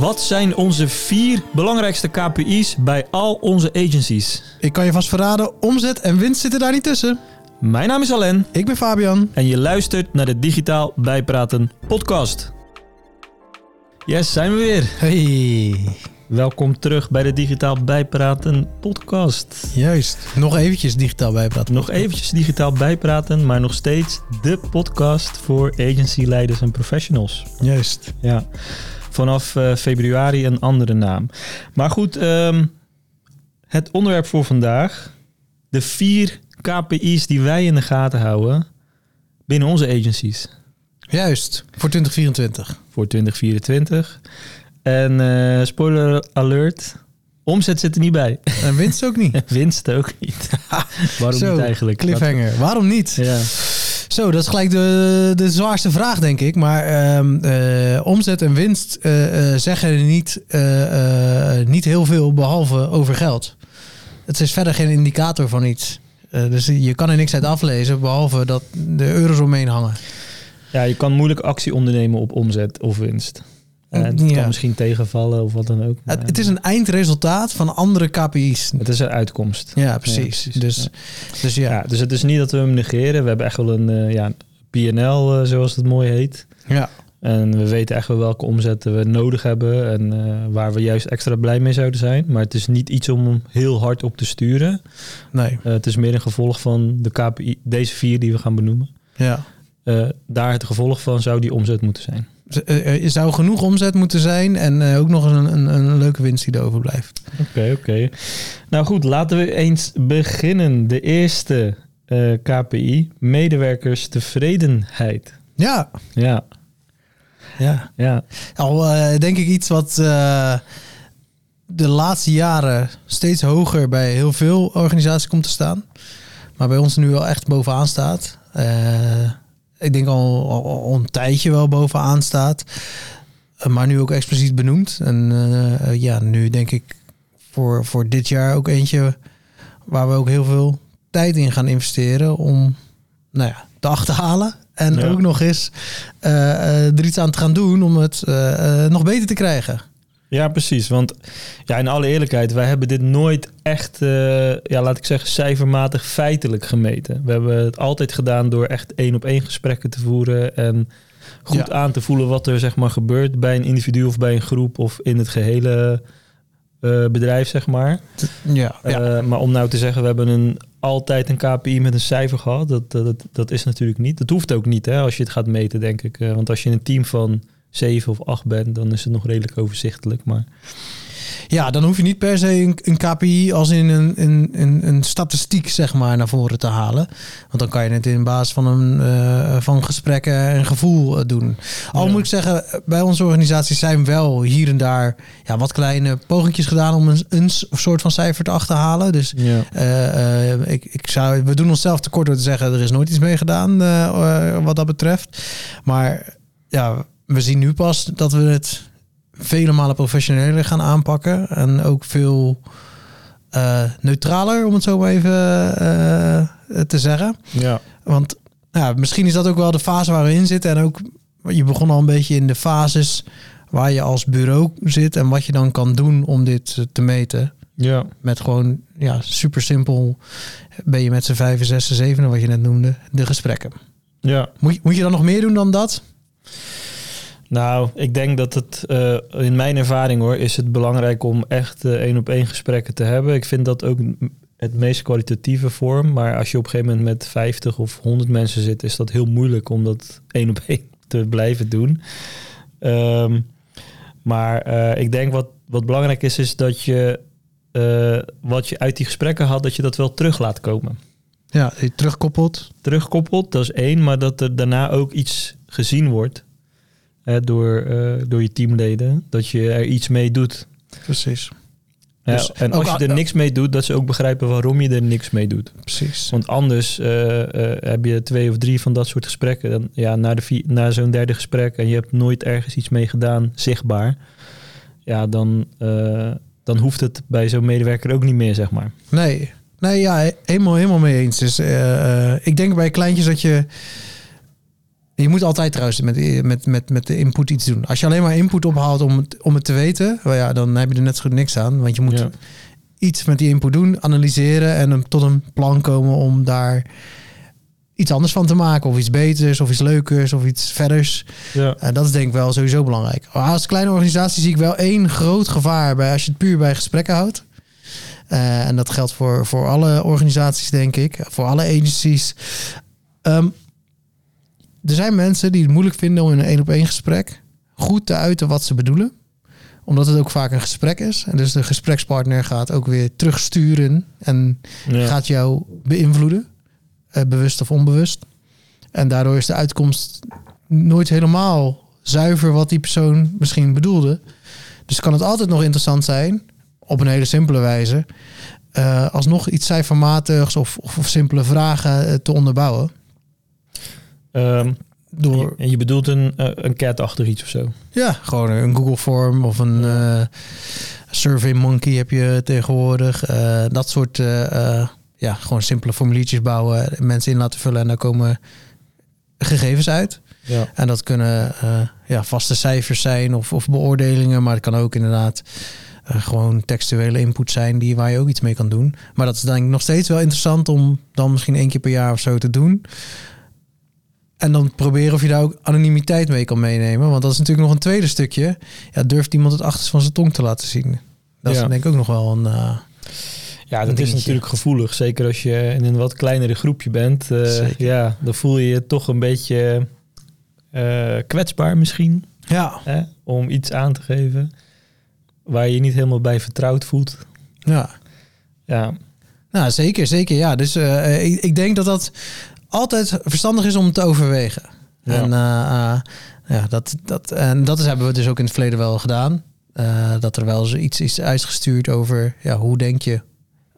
Wat zijn onze vier belangrijkste KPI's bij al onze agencies? Ik kan je vast verraden, omzet en winst zitten daar niet tussen. Mijn naam is Alain Ik ben Fabian. en je luistert naar de Digitaal Bijpraten podcast. Yes, zijn we weer. Hey, Welkom terug bij de Digitaal Bijpraten podcast. juist. Nog eventjes digitaal bijpraten. Nog eventjes digitaal bijpraten, maar nog steeds de podcast voor agencyleiders en professionals. Juist. Ja, vanaf eh, februari een andere naam. Maar goed, ehm, het onderwerp voor vandaag. De vier KPI's die wij in de gaten houden binnen onze agencies Juist. Voor 2024. voor 2024. En eh, spoiler alert, omzet zit er niet bij. En winst ook niet. Winst ook niet. Waarom Zo, niet eigenlijk? Cliffhanger. Waarom niet? Ja. Zo, dat is gelijk de, de zwaarste vraag, denk ik. Maar ehm, eh, omzet en winst eh, eh, zeggen niet, niet heel veel behalve over geld. Het is verder geen indicator van iets. Dus je kan er niks uit aflezen, behalve dat de euro's omheen hangen. ja, je kan moeilijk actie ondernemen op omzet of winst. En het Ja. kan misschien tegenvallen of wat dan ook. Het, het is een eindresultaat van andere KPI's. het is een uitkomst. Ja, precies. precies. Dus, Ja. dus ja. Ja, dus het is niet dat we hem negeren. We hebben echt wel een eh, ja, PNL, eh, zoals het mooi heet. ja. En we weten echt wel welke omzetten we nodig hebben en eh, waar we juist extra blij mee zouden zijn. Maar het is niet iets om heel hard op te sturen. Nee. Eh, het is meer een gevolg van de KPI, deze vier die we gaan benoemen. Ja. Eh, daar het gevolg van zou die omzet moeten zijn. Z- eh, Er zou genoeg omzet moeten zijn en eh, ook nog een, een, een leuke winst die er overblijft. Oké, oké. Nou goed, laten we eens beginnen. De eerste eh, KPI, medewerkerstevredenheid. Ja. Ja, ja. ja. Al eh, denk ik iets wat eh, de laatste jaren steeds hoger bij heel veel organisaties komt te staan. Maar bij ons nu wel echt bovenaan staat. Eh, ik denk al, al, al een tijdje wel bovenaan staat. Eh, maar nu ook expliciet benoemd. En eh, ja, nu denk ik voor, voor dit jaar ook eentje waar we ook heel veel tijd in gaan investeren om nou ja, te achterhalen. En Ja. ook nog eens eh, eh, er iets aan te gaan doen om het eh, eh, nog beter te krijgen. Ja, precies. Want ja, in alle eerlijkheid, wij hebben dit nooit echt, eh, ja, laat ik zeggen, cijfermatig feitelijk gemeten. We hebben het altijd gedaan door echt één op één gesprekken te voeren en goed Ja. aan te voelen wat er zeg maar gebeurt bij een individu of bij een groep of in het gehele eh, bedrijf, zeg maar. Ja, ja. Eh, maar om nou te zeggen, we hebben een, altijd een KPI met een cijfer gehad, dat, dat, dat, dat is natuurlijk niet. Dat hoeft ook niet, hè, als je het gaat meten, denk ik. Want als je een team van zeven of acht bent, dan is het nog redelijk overzichtelijk. Maar ja, dan hoef je niet per se een, een KPI als in een, een, een, een statistiek zeg maar naar voren te halen. Want dan kan je het in basis van, een, eh, van gesprekken en gevoel eh, doen. Al Ja. moet ik zeggen, bij onze organisatie zijn wel hier en daar ja, wat kleine pogingjes gedaan om een, een soort van cijfer te achterhalen. Dus ja. Eh, ik, ik zou, we doen onszelf tekort door te zeggen, er is nooit iets mee gedaan wat dat betreft. Maar ja, we zien nu pas dat we het vele malen professioneler gaan aanpakken. En ook veel eh, neutraler, om het zo maar even eh, te zeggen. ja. Want ja, misschien is dat ook wel de fase waar we in zitten. En ook, je begon al een beetje in de fases waar je als bureau zit en wat je dan kan doen om dit eh, te meten. Ja, Met gewoon, ja, super simpel. Ben je met z'n vijf, zes, zeven, wat je net noemde, de gesprekken. ja. Moet, je- moet je dan nog meer doen dan dat? Nou, ik denk dat het, eh, in mijn ervaring hoor, is het belangrijk om echt eh, één op één gesprekken te hebben. Ik vind dat ook het meest kwalitatieve vorm. Maar als je op een gegeven moment met 50 of 100 mensen zit, is dat heel moeilijk om dat één op één te blijven doen. Ehm, maar eh, ik denk wat, wat belangrijk is, is dat je wat je uit die gesprekken had, dat je dat wel terug laat komen. Ja, terugkoppelt. terugkoppelt, dat is één, maar dat er daarna ook iets gezien wordt hè, door, eh, door je teamleden, dat je er iets mee doet. Precies. Ja, Dus en als je er niks mee doet, dat ze ook begrijpen waarom je er niks mee doet. Precies. Want anders eh, eh, heb je twee of drie van dat soort gesprekken. Dan, ja, na, de vier, na zo'n derde gesprek en je hebt nooit ergens iets mee gedaan, zichtbaar. Ja, dan, dan hoeft het bij zo'n medewerker ook niet meer, zeg maar. Nee, nee ja, he- helemaal, helemaal mee eens. Dus ik denk bij kleintjes dat je Je moet altijd trouwens met, met, met, met de input iets doen. Als je alleen maar input ophaalt om het, om het te weten, well ja, dan heb je er net zo goed niks aan. Want je moet Ja. iets met die input doen, analyseren en tot een plan komen om daar iets anders van te maken. Of iets beters, of iets leukers, of iets verders. Ja. En dat is denk ik wel sowieso belangrijk. Maar als kleine organisatie zie ik wel één groot gevaar bij als je het puur bij gesprekken houdt. Eh, en dat geldt voor, voor alle organisaties, denk ik. Voor alle agencies. Ehm, er zijn mensen die het moeilijk vinden om in een één op één gesprek goed te uiten wat ze bedoelen. Omdat het ook vaak een gesprek is. En dus de gesprekspartner gaat ook weer terugsturen en Ja. gaat jou beïnvloeden, eh, bewust of onbewust. En daardoor is de uitkomst nooit helemaal zuiver wat die persoon misschien bedoelde. Dus kan het altijd nog interessant zijn, op een hele simpele wijze, eh, alsnog iets cijfermatigs of, of, of simpele vragen eh, te onderbouwen. Ehm, Door, en je bedoelt een, eh, een cat-achtig iets of zo. ja, gewoon een Google Form of een eh Survey Monkey heb je tegenwoordig. Eh, dat soort, ja, gewoon simpele formuliertjes bouwen, mensen in laten vullen en daar komen gegevens uit. Ja. En dat kunnen ja, vaste cijfers zijn of, of beoordelingen, maar het kan ook inderdaad gewoon textuele input zijn die, waar je ook iets mee kan doen. Maar dat is denk ik nog steeds wel interessant om dan misschien één keer per jaar of zo te doen. En dan proberen of je daar ook anonimiteit mee kan meenemen. Want dat is natuurlijk nog een tweede stukje. Ja, durft iemand het achterste van zijn tong te laten zien? Dat Ja. is denk ik ook nog wel een... eh, Ja, dat is natuurlijk gevoelig. Zeker als je in een wat kleinere groepje bent. Eh, ja, dan voel je je toch een beetje eh, kwetsbaar misschien. ja, Hè? Om iets aan te geven waar je je niet helemaal bij vertrouwd voelt. ja. Ja, Nou, zeker, zeker. Ja, dus ik, ik denk dat dat altijd verstandig is om te overwegen. Ja. En, eh, eh, ja, dat, dat, en dat is, hebben we dus ook in het verleden wel gedaan. Eh, dat er wel zoiets is uitgestuurd over ja, hoe denk je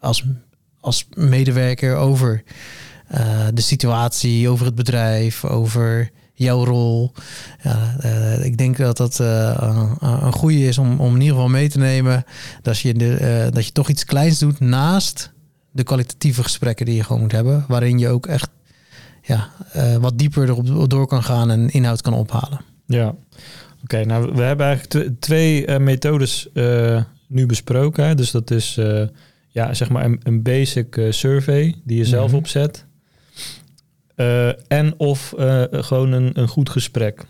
als, als medewerker over de situatie, over het bedrijf, over jouw rol. Ja, ik denk dat dat een- goede is om, om in ieder geval mee te nemen. Dat je, de, dat je toch iets kleins doet naast de kwalitatieve gesprekken die je gewoon moet hebben. Waarin je ook echt ja, eh, wat dieper erop door kan gaan en inhoud kan ophalen. ja. Oké, nou we hebben eigenlijk tw- twee eh, methodes eh, nu besproken. hè. Dus dat is ja, zeg maar een, een basic survey die je zelf Mhm. opzet. En of gewoon een, een goed gesprek.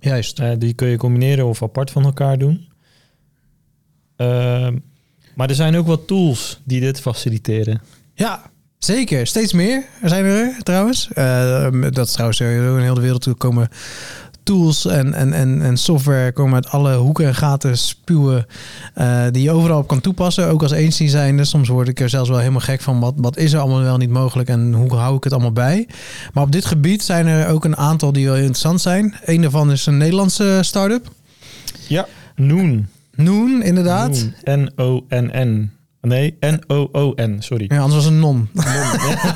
Juist. Die kun je combineren of apart van elkaar doen. Maar er zijn ook wat tools die dit faciliteren. Ja, zeker. Steeds meer zijn er trouwens. Eh, dat is trouwens sowieso in heel de wereld toe komen tools en, en, en, en software komen uit alle hoeken en gaten spuwen eh, die je overal op kan toepassen. Ook als agency zijnde. Soms word ik er zelfs wel helemaal gek van wat, wat is er allemaal wel niet mogelijk en hoe hou ik het allemaal bij. Maar op dit gebied zijn er ook een aantal die wel interessant zijn. Een daarvan is een Nederlandse start-up. Ja. Noon. Noon, inderdaad. Noon. N-O-N-N. Nee, N-O-O-N, sorry. Ja, anders was een non.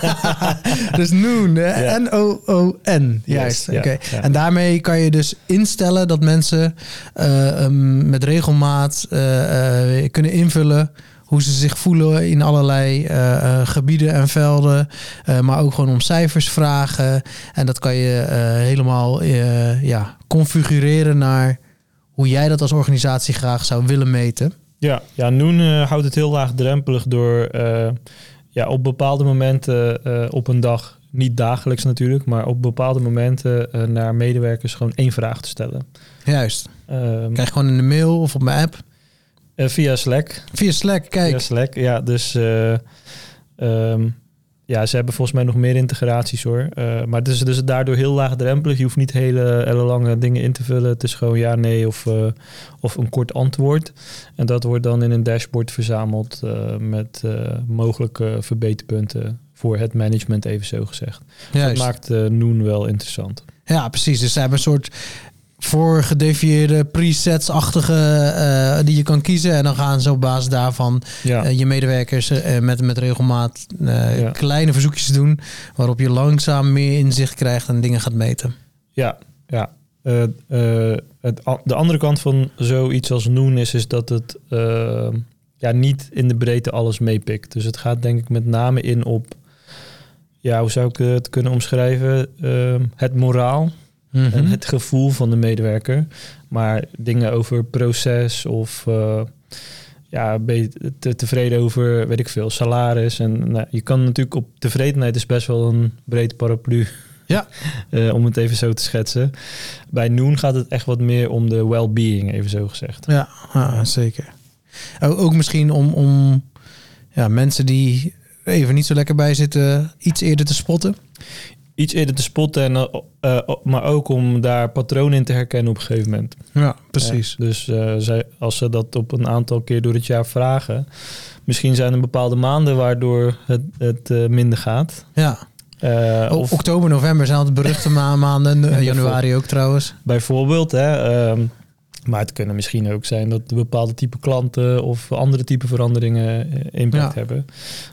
dus Noon, hè? N-O-O-N. Juist, oké. ja. En daarmee kan je dus instellen dat mensen eh, ehm, met regelmaat eh, eh, kunnen invullen hoe ze zich voelen in allerlei gebieden en velden. Maar ook gewoon om cijfers vragen. En dat kan je helemaal ja, configureren naar hoe jij dat als organisatie graag zou willen meten. Ja, ja Noon eh, houdt het heel laagdrempelig door eh, ja, op bepaalde momenten eh, op een dag, niet dagelijks natuurlijk, maar op bepaalde momenten naar medewerkers gewoon één vraag te stellen. Juist. Ehm, Krijg je gewoon in de mail of op mijn app. via Slack. Via Slack, kijk. Via Slack, ja. Dus ehm, ja, ze hebben volgens mij nog meer integraties hoor. Eh, maar het is dus daardoor heel laagdrempelig. Je hoeft niet hele, hele lange dingen in te vullen. Het is gewoon ja, nee of, eh, of een kort antwoord. En dat wordt dan in een dashboard verzameld eh, met mogelijke verbeterpunten voor het management, even zo gezegd. Dat maakt Noon wel interessant. Ja, precies. Dus ze hebben een soort voorgedefinieerde presets-achtige eh, die je kan kiezen. En dan gaan ze op basis daarvan Ja, eh, je medewerkers eh, met, met regelmaat Ja. kleine verzoekjes doen. Waarop je langzaam meer inzicht krijgt en dingen gaat meten. Ja, ja. Het, de andere kant van zoiets als Noon is, is dat het ja, niet in de breedte alles meepikt. Dus het gaat denk ik met name in op ja, hoe zou ik het kunnen omschrijven? Het moraal Mhm. en het gevoel van de medewerker. Maar dingen over proces of eh, ja, ben je te, tevreden over, weet ik veel, salaris. En nou, je kan natuurlijk op tevredenheid is best wel een breed paraplu. Ja. Eh, om het even zo te schetsen. Bij Noon gaat het echt wat meer om de well-being, even zo gezegd. Ja, ah, zeker. Ook, ook misschien om, om ja, mensen die even niet zo lekker bij zitten, iets eerder te spotten. Iets eerder te spotten, en, eh, eh, maar ook om daar patronen in te herkennen op een gegeven moment. Ja, precies. Dus eh, zij, als ze dat op een aantal keer door het jaar vragen, misschien zijn er bepaalde maanden waardoor het, het minder gaat. Ja. O- of Oktober, november zijn altijd beruchte ma- maanden. Januari ook trouwens. bijvoorbeeld, hè, ehm, maar het kunnen misschien ook zijn dat bepaalde type klanten of andere type veranderingen eh, impact Ja. hebben.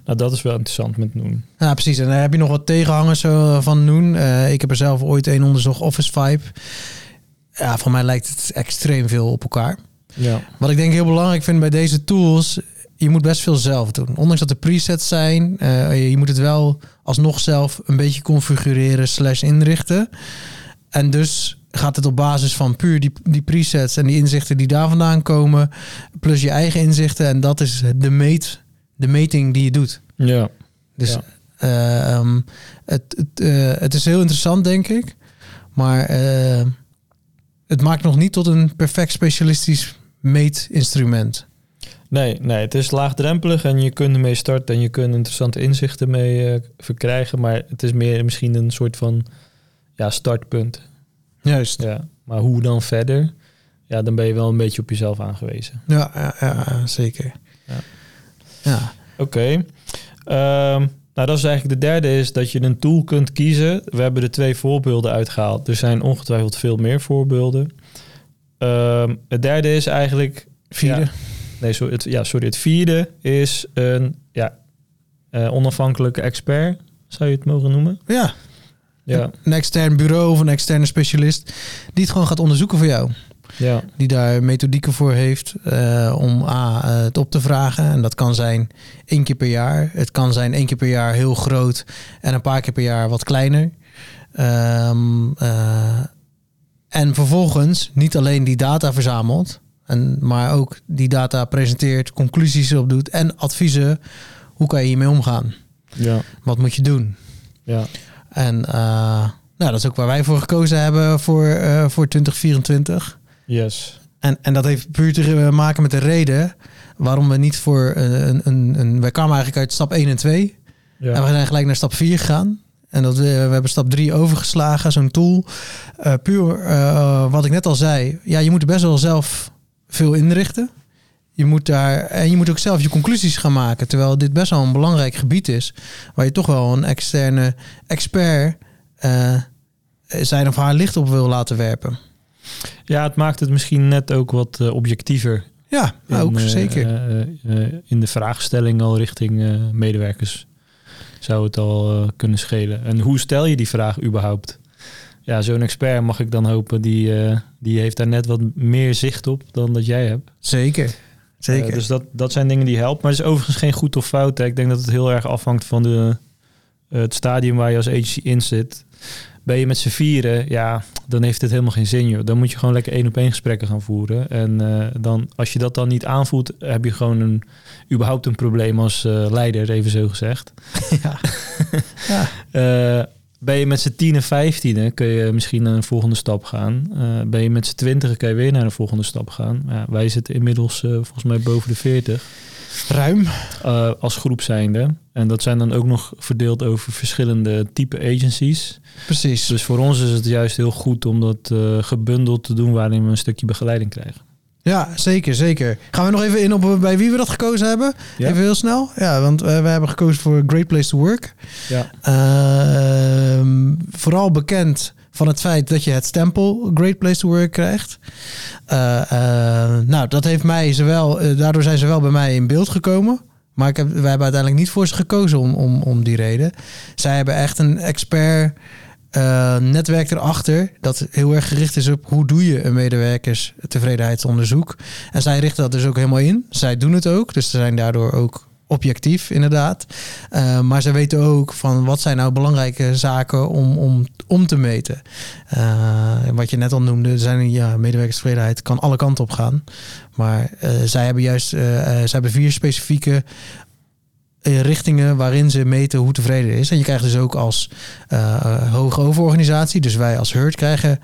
Nou, dat is wel interessant met Noen. Ja, precies. En dan heb je nog wat tegenhangers zo van Noon. Eh, ik heb er zelf ooit een onderzocht, Office Vibe. Ja, voor mij lijkt het extreem veel op elkaar. Ja, Wat ik denk heel belangrijk vind bij deze tools, je moet best veel zelf doen. Ondanks dat er presets zijn, eh, je moet het wel alsnog zelf een beetje configureren slash inrichten. En dus gaat het op basis van puur die, die presets en die inzichten die daar vandaan komen, plus je eigen inzichten. En dat is de, meet, de meting die je doet. ja, Dus Ja. eh, ehm, het, het, eh, het is heel interessant, denk ik. Maar eh, het maakt nog niet tot een perfect specialistisch meetinstrument. Nee, nee, het is laagdrempelig en je kunt ermee starten en je kunt interessante inzichten mee verkrijgen. Maar het is meer misschien een soort van ja, startpunt. Juist. Ja. Maar hoe dan verder? Ja, dan ben je wel een beetje op jezelf aangewezen. Ja, ja, ja, zeker. Ja. Ja. Oké. Ehm, nou, dat is eigenlijk de derde, is dat je een tool kunt kiezen. We hebben er twee voorbeelden uitgehaald. Er zijn ongetwijfeld veel meer voorbeelden. Ehm, het derde is eigenlijk... Vierde. Ja, nee, sorry het, ja, sorry. Het vierde is een ja, eh, onafhankelijke expert, zou je het mogen noemen. Ja. Ja, Een extern bureau of een externe specialist die het gewoon gaat onderzoeken voor jou. ja, Die daar methodieken voor heeft eh, om A, eh, het op te vragen. En dat kan zijn één keer per jaar. Het kan zijn één keer per jaar heel groot en een paar keer per jaar wat kleiner. Ehm, eh, en vervolgens niet alleen die data verzamelt, en, maar ook die data presenteert, conclusies op doet en adviezen. Hoe kan je hiermee omgaan? ja, Wat moet je doen? ja. En eh, nou, dat is ook waar wij voor gekozen hebben voor, eh, voor 2024. Yes. En, en dat heeft puur te maken met de reden waarom we niet voor eh, een, een, een... Wij kwamen eigenlijk uit stap 1 en 2. Ja. En we zijn gelijk naar stap 4 gegaan. En dat we, we hebben stap 3 overgeslagen, zo'n tool. Eh, puur eh, wat ik net al zei. Ja, je moet er best wel zelf veel inrichten. Je moet daar, en je moet ook zelf je conclusies gaan maken. Terwijl dit best wel een belangrijk gebied is. Waar je toch wel een externe expert eh, zijn of haar licht op wil laten werpen. ja, het maakt het misschien net ook wat eh, objectiever Ja, in, ook eh, zeker. in de vraagstelling al richting medewerkers zou het al kunnen schelen. En hoe stel je die vraag überhaupt? Ja, zo'n expert mag ik dan hopen, die, die heeft daar net wat meer zicht op dan dat jij hebt. Zeker. Zeker. Eh, dus dat, dat zijn dingen die helpen. Maar het is overigens geen goed of fout. Hè. Ik denk dat het heel erg afhangt van de, eh, het stadium waar je als agency in zit. Ben je met z'n vieren, ja, dan heeft het helemaal geen zin, joh. Dan moet je gewoon lekker één op één gesprekken gaan voeren. En eh, dan, als je dat dan niet aanvoelt, heb je gewoon een, überhaupt een probleem als leider, even zo gezegd. ja. ja. Ben je met z'n 10 en 15, kun je misschien naar een volgende stap gaan. Eh, ben je met z'n 20, kun je weer naar een volgende stap gaan. Ja, wij zitten inmiddels eh, volgens mij boven de 40 Ruim. eh, als groep zijnde. En dat zijn dan ook nog verdeeld over verschillende type agencies. Precies. Dus voor ons is het juist heel goed om dat gebundeld te doen waarin we een stukje begeleiding krijgen. Ja, zeker, zeker. Gaan we nog even in op bij wie we dat gekozen hebben? Ja. Even heel snel. Ja, want eh, we hebben gekozen voor Great Place to Work. Ja, Ehm, vooral bekend van het feit dat je het stempel Great Place to Work krijgt. Eh, eh, nou, dat heeft mij zowel, eh, daardoor zijn ze wel bij mij in beeld gekomen. Maar ik heb, wij hebben uiteindelijk niet voor ze gekozen om, om, om die reden. Zij hebben echt een expert eh, netwerk erachter dat heel erg gericht is op hoe doe je een medewerkers tevredenheidsonderzoek. En zij richten dat dus ook helemaal in. Zij doen het ook, dus ze zijn daardoor ook objectief, inderdaad. Uh, maar ze weten ook van wat zijn nou belangrijke zaken om, om, om te meten. Uh, wat je net al noemde, zijn ja, medewerkerstevredenheid kan alle kanten op gaan. Maar uh, zij hebben juist zij hebben vier specifieke richtingen waarin ze meten hoe tevreden is. En je krijgt dus ook als hoge overorganisatie, dus wij als Hurt krijgen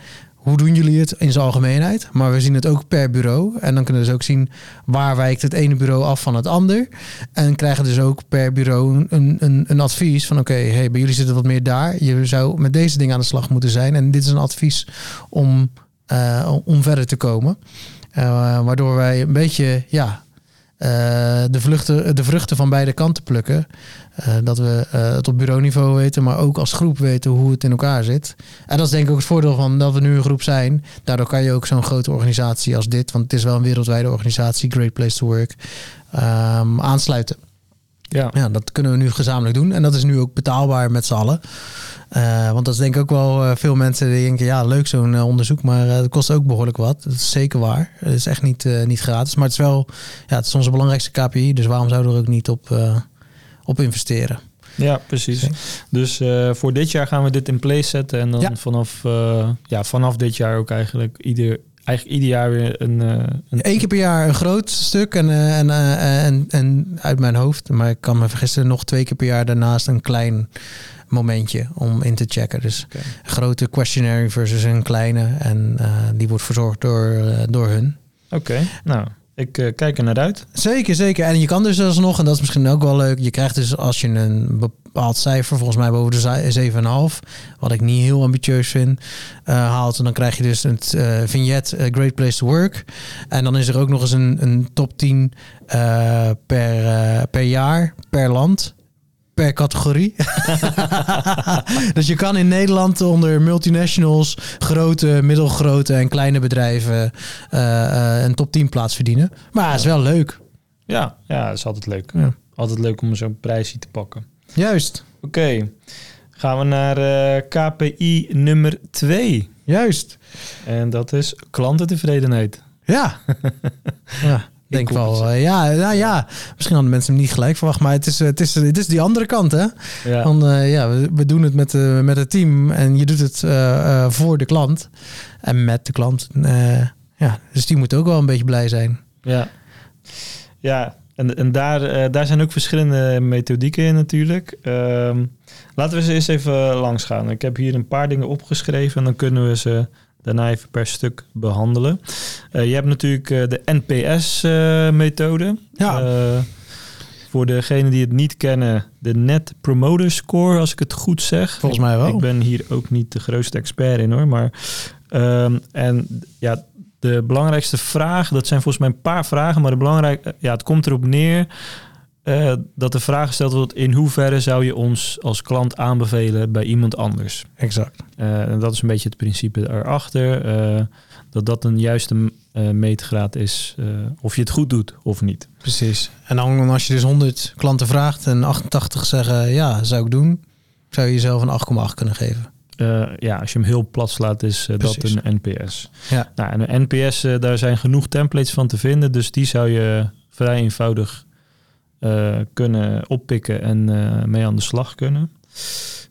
hoe doen jullie het in zijn algemeenheid? Maar we zien het ook per bureau. En dan kunnen we dus ook zien waar wijkt het ene bureau af van het ander. En krijgen dus ook per bureau een, een, een advies van oké, hey, bij jullie zit het wat meer daar. Je zou met deze dingen aan de slag moeten zijn. En dit is een advies om, uh, om verder te komen. Waardoor wij een beetje ja, de, vluchten, de vruchten van beide kanten plukken. Uh, dat we uh, het op bureauniveau weten, maar ook als groep weten hoe het in elkaar zit. En dat is denk ik ook het voordeel van dat we nu een groep zijn. Daardoor kan je ook zo'n grote organisatie als dit, want het is wel een wereldwijde organisatie, Great Place to Work, um, aansluiten. Ja. ja, dat kunnen we nu gezamenlijk doen. En dat is nu ook betaalbaar met z'n allen. Uh, want dat is denk ik ook wel uh, veel mensen die denken, ja, leuk zo'n uh, onderzoek, maar het kost ook behoorlijk wat. Dat is zeker waar. Het is echt niet, niet gratis, maar het is wel, ja, het is onze belangrijkste KPI, dus waarom zouden we er ook niet op, op investeren? Ja, precies. Dus voor dit jaar gaan we dit in place zetten en dan ja. vanaf, ja, vanaf dit jaar ook eigenlijk ieder eigenlijk ieder jaar weer een, uh, een... Eén keer per jaar een groot stuk en, uh, en, uh, en, en uit mijn hoofd, maar ik kan me vergissen, nog twee keer per jaar daarnaast een klein momentje om in te checken. Dus okay. een grote questionnaire versus een kleine en die wordt verzorgd door, door hun. Oké, nou ik uh, kijk er naar uit. Zeker, zeker. En je kan dus alsnog, en dat is misschien ook wel leuk, je krijgt dus als je een bepaald cijfer, volgens mij boven de 7,5, wat ik niet heel ambitieus vind, uh, haalt. En dan krijg je dus het uh, vignet Great Place to Work. En dan is er ook nog eens een, een top 10 per, per jaar, per land per categorie. dus je kan in Nederland onder multinationals, grote, middelgrote en kleine bedrijven uh, uh, een top 10 plaats verdienen. Maar het is wel leuk. Ja, ja, is altijd leuk. Ja. Altijd leuk om zo'n prijsje te pakken. Juist. Oké, okay. gaan we naar uh, KPI nummer 2. Juist. En dat is klantentevredenheid. Ja. ja denk wel, uh, ja, nou ja, misschien hadden mensen hem niet gelijk verwacht, maar het is, het is, het is die andere kant, hè? Ja. Van, uh, ja, we, we, doen het met, uh, met het team en je doet het voor de klant en met de klant. ja, dus die moet ook wel een beetje blij zijn. Ja, ja en, en daar, daar zijn ook verschillende methodieken in natuurlijk. Um, laten we ze eens even langs gaan. Ik heb hier een paar dingen opgeschreven en dan kunnen we ze daarna even per stuk behandelen. Uh, je hebt natuurlijk uh, de NPS-methode. ja. Uh, voor degenen die het niet kennen, de Net Promoter Score, als ik het goed zeg. Volgens mij wel. Ik ben hier ook niet de grootste expert in hoor. Maar, um, en ja, de belangrijkste vraag, dat zijn volgens mij een paar vragen, maar de belangrijk, ja, het komt erop neer uh, dat de vraag gesteld wordt: in hoeverre zou je ons als klant aanbevelen bij iemand anders? Exact. Uh, en dat is een beetje het principe erachter. Uh, dat dat een juiste meetgraad is of je het goed doet of niet. Precies. En dan als je dus 100 klanten vraagt en 88 zeggen ja, zou ik doen, zou je jezelf een 8,8 kunnen geven. ja, als je hem heel plat slaat, is dat een NPS. Ja. Nou, en een NPS, daar zijn genoeg templates van te vinden, dus die zou je vrij eenvoudig uh, kunnen oppikken en uh, mee aan de slag kunnen.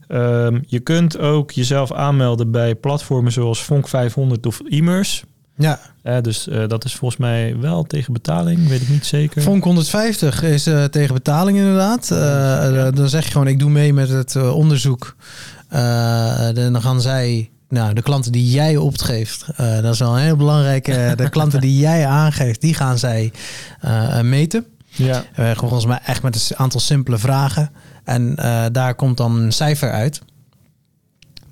Um, je kunt ook jezelf aanmelden bij platformen zoals Fonk 500 of Immers. Ja. Uh, dus dat is volgens mij wel tegen betaling, weet ik niet zeker. Fonk 150 is tegen betaling inderdaad. Ja. Dan zeg je gewoon, ik doe mee met het onderzoek. dan gaan zij nou, de klanten die jij opgeeft, uh, dat is wel een heel belangrijke. de klanten die jij aangeeft, die gaan zij uh, meten. Ja. Uh, volgens mij echt met een aantal simpele vragen. En uh, daar komt dan een cijfer uit.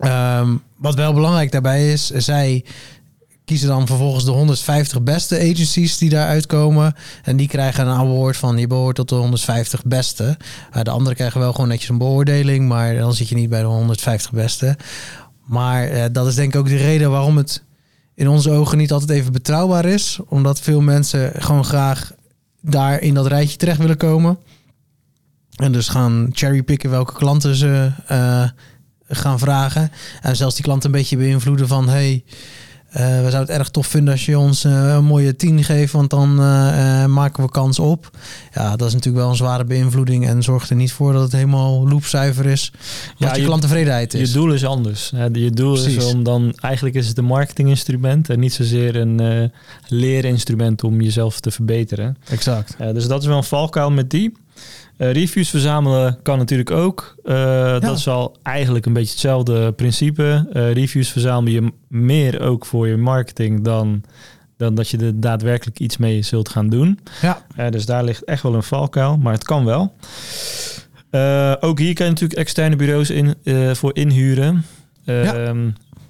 Um, wat wel belangrijk daarbij is, zij kiezen dan vervolgens de 150 beste agencies die daaruit komen. En die krijgen een award van je behoort tot de 150 beste. Uh, de anderen krijgen wel gewoon netjes een beoordeling, maar dan zit je niet bij de 150 beste. Maar dat is denk ik ook de reden waarom het in onze ogen niet altijd even betrouwbaar is. Omdat veel mensen gewoon graag daar in dat rijtje terecht willen komen. En dus gaan cherrypicken welke klanten ze uh, gaan vragen. En zelfs die klanten een beetje beïnvloeden van... hey, we zouden het erg tof vinden als je ons een mooie 10 geeft, want dan maken we kans op. Ja, dat is natuurlijk wel een zware beïnvloeding en zorgt er niet voor dat het helemaal loopzuiver is. Wat ja, je, klanttevredenheid is. Je doel is anders. Je doel is om dan, eigenlijk is het een marketinginstrument en niet zozeer een leerinstrument om jezelf te verbeteren. Exact. dus dat is wel een valkuil met die. Uh, reviews verzamelen kan natuurlijk ook. Uh, Dat is al eigenlijk een beetje hetzelfde principe. Uh, reviews verzamel je meer ook voor je marketing dan, dan dat je er daadwerkelijk iets mee zult gaan doen. Ja. dus daar ligt echt wel een valkuil, maar het kan wel. ook hier kan je natuurlijk externe bureaus in, voor inhuren. Ja.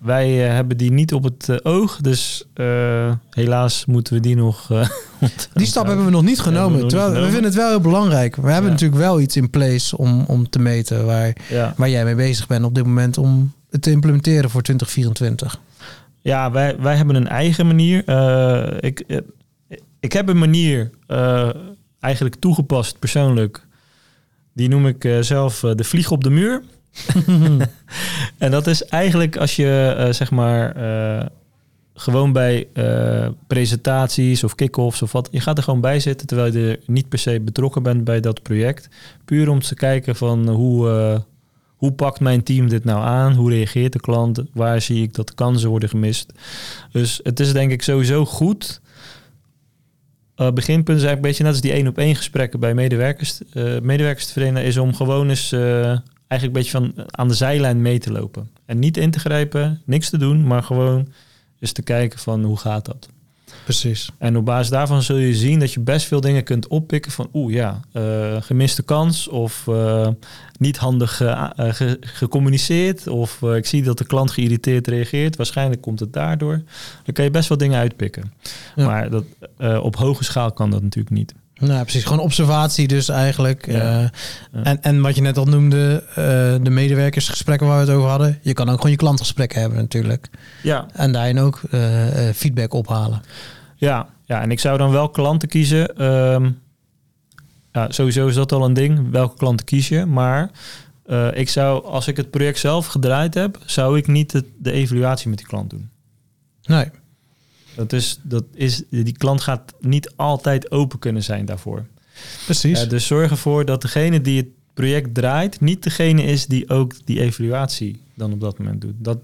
Wij uh, hebben die niet op het uh, oog, dus uh, helaas moeten we die nog. die stap hebben we nog niet genomen. We terwijl we vinden het wel heel belangrijk. We hebben natuurlijk wel iets in place om, om te meten waar, waar jij mee bezig bent op dit moment om het te implementeren voor 2024. Ja, wij, wij hebben een eigen manier. ik, ik heb een manier eigenlijk toegepast persoonlijk. Die noem ik zelf de vlieg op de muur. en dat is eigenlijk als je uh, zeg maar uh, gewoon bij uh, presentaties of kick-offs of wat, je gaat er gewoon bij zitten terwijl je er niet per se betrokken bent bij dat project. Puur om te kijken van hoe, hoe pakt mijn team dit nou aan? Hoe reageert de klant? Waar zie ik dat de kansen worden gemist? Dus het is denk ik sowieso goed. Beginpunt is eigenlijk een beetje net als die één op één gesprekken bij medewerkers, uh, te verenigen, is om gewoon eens eigenlijk een beetje van aan de zijlijn mee te lopen. En niet in te grijpen, niks te doen, maar gewoon eens te kijken van hoe gaat dat. Precies. En op basis daarvan zul je zien dat je best veel dingen kunt oppikken van oeh ja, uh, gemiste kans of uh, niet handig uh, gecommuniceerd of ik zie dat de klant geïrriteerd reageert. Waarschijnlijk komt het daardoor. Dan kan je best wel dingen uitpikken. Ja. Maar dat, op hoge schaal kan dat natuurlijk niet. Nou, precies. Gewoon observatie dus eigenlijk. Ja. Uh, En, en wat je net al noemde, uh, de medewerkersgesprekken waar we het over hadden. Je kan ook gewoon je klantgesprekken hebben natuurlijk. Ja. En daarin ook uh, feedback ophalen. Ja. ja, en ik zou dan wel klanten kiezen. Um, ja, sowieso is dat al een ding. Welke klanten kies je? Maar ik zou, als ik het project zelf gedraaid heb, zou ik niet de, de evaluatie met die klant doen. Nee. Dat is, dat is, die klant gaat niet altijd open kunnen zijn daarvoor. Precies. Uh, dus zorg ervoor dat degene die het project draait, niet degene is die ook die evaluatie dan op dat moment doet. Dat,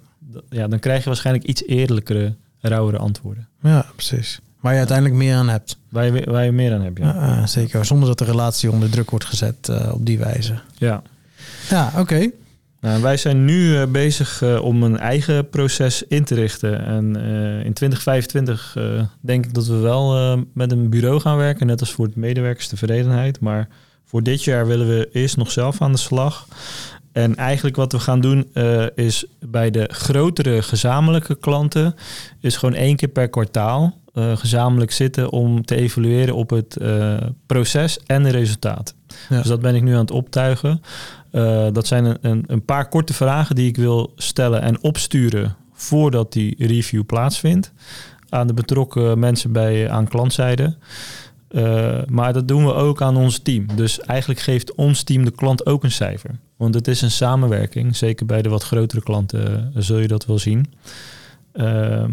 ja, dan krijg je waarschijnlijk iets eerlijkere, rauwere antwoorden. Ja, precies. Waar je uiteindelijk meer aan hebt. Waar je, waar je meer aan hebt, ja. Uh, zeker, zonder dat de relatie onder druk wordt gezet uh, op die wijze. Ja. Ja, oké. Okay. Nou, wij zijn nu uh, bezig uh, om een eigen proces in te richten. En uh, in 2025 denk ik dat we wel met een bureau gaan werken, net als voor het medewerkerstevredenheid. Maar voor dit jaar willen we eerst nog zelf aan de slag. En eigenlijk wat we gaan doen is bij de grotere gezamenlijke klanten, is gewoon één keer per kwartaal gezamenlijk zitten om te evalueren op het proces en de resultaten. Ja. Dus dat ben ik nu aan het optuigen. Uh, dat zijn een, een, paar korte vragen die ik wil stellen en opsturen voordat die review plaatsvindt aan de betrokken mensen bij aan klantzijde. Uh, maar dat doen we ook aan ons team. Dus eigenlijk geeft ons team de klant ook een cijfer. Want het is een samenwerking. Zeker bij de wat grotere klanten zul je dat wel zien. Uh,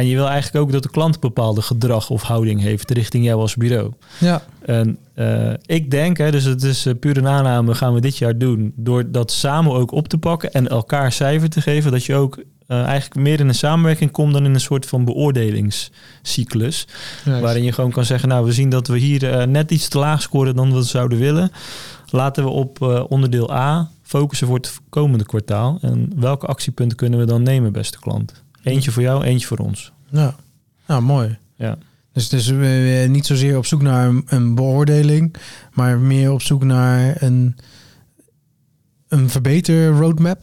en je wil eigenlijk ook dat de klant bepaalde gedrag of houding heeft richting jou als bureau. Ja. En uh, ik denk, hè, dus het is uh, pure aanname, gaan we dit jaar doen. Door dat samen ook op te pakken en elkaar cijfer te geven. Dat je ook uh, eigenlijk meer in een samenwerking komt dan in een soort van beoordelingscyclus. Juist. Waarin je gewoon kan zeggen, nou we zien dat we hier net iets te laag scoren dan we zouden willen. Laten we op onderdeel A focussen voor het komende kwartaal. En welke actiepunten kunnen we dan nemen, beste klant? Eentje voor jou, eentje voor ons. Ja, nou, mooi. Ja. Dus, dus niet zozeer op zoek naar een, een, beoordeling, maar meer op zoek naar een, een verbeter roadmap.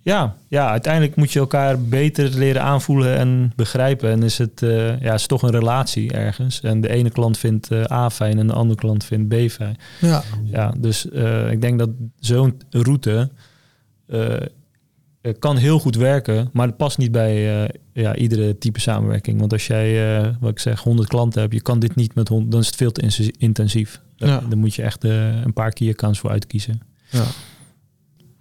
Ja, ja, uiteindelijk moet je elkaar beter leren aanvoelen en begrijpen. En is het uh, ja, is toch een relatie ergens. En de ene klant vindt uh, A fijn en de andere klant vindt B fijn. Ja. ja dus ik denk dat zo'n route kan heel goed werken, maar het past niet bij uh, ja, iedere type samenwerking. Want als jij, uh, wat ik zeg, 100 klanten hebt, je kan dit niet met 100, dan is het veel te intensief. Ja. Dan moet je echt uh, een paar keer je kans voor uitkiezen. Ja.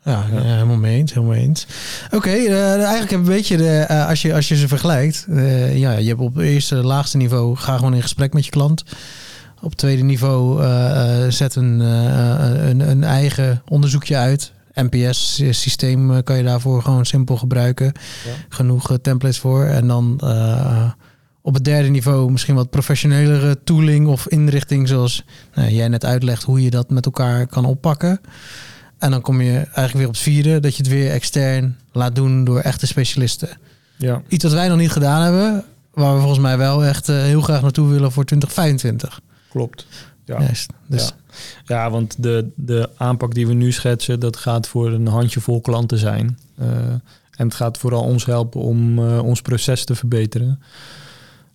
Ja, helemaal mee eens. Helemaal eens. Oké, eh, eigenlijk heb een beetje de, eh, als, je, als je ze vergelijkt. eh, ja, je hebt op eerste, laagste niveau, ga gewoon in gesprek met je klant. Op tweede niveau, eh, eh, zet een, eh, een, een eigen onderzoekje uit. NPS-systeem eh, kan je daarvoor gewoon simpel gebruiken. Ja. Genoeg eh, templates voor. En dan eh, op het derde niveau misschien wat professionelere tooling of inrichting. Zoals nou, jij net uitlegt hoe je dat met elkaar kan oppakken. En dan kom je eigenlijk weer op het vierde, dat je het weer extern laat doen door echte specialisten. Ja. Iets wat wij nog niet gedaan hebben, waar we volgens mij wel echt heel graag naartoe willen voor 2025. Klopt. Ja. Juist. Dus Ja. Ja, want de, de aanpak die we nu schetsen, dat gaat voor een handjevol klanten zijn. Eh, en het gaat vooral ons helpen om eh, ons proces te verbeteren.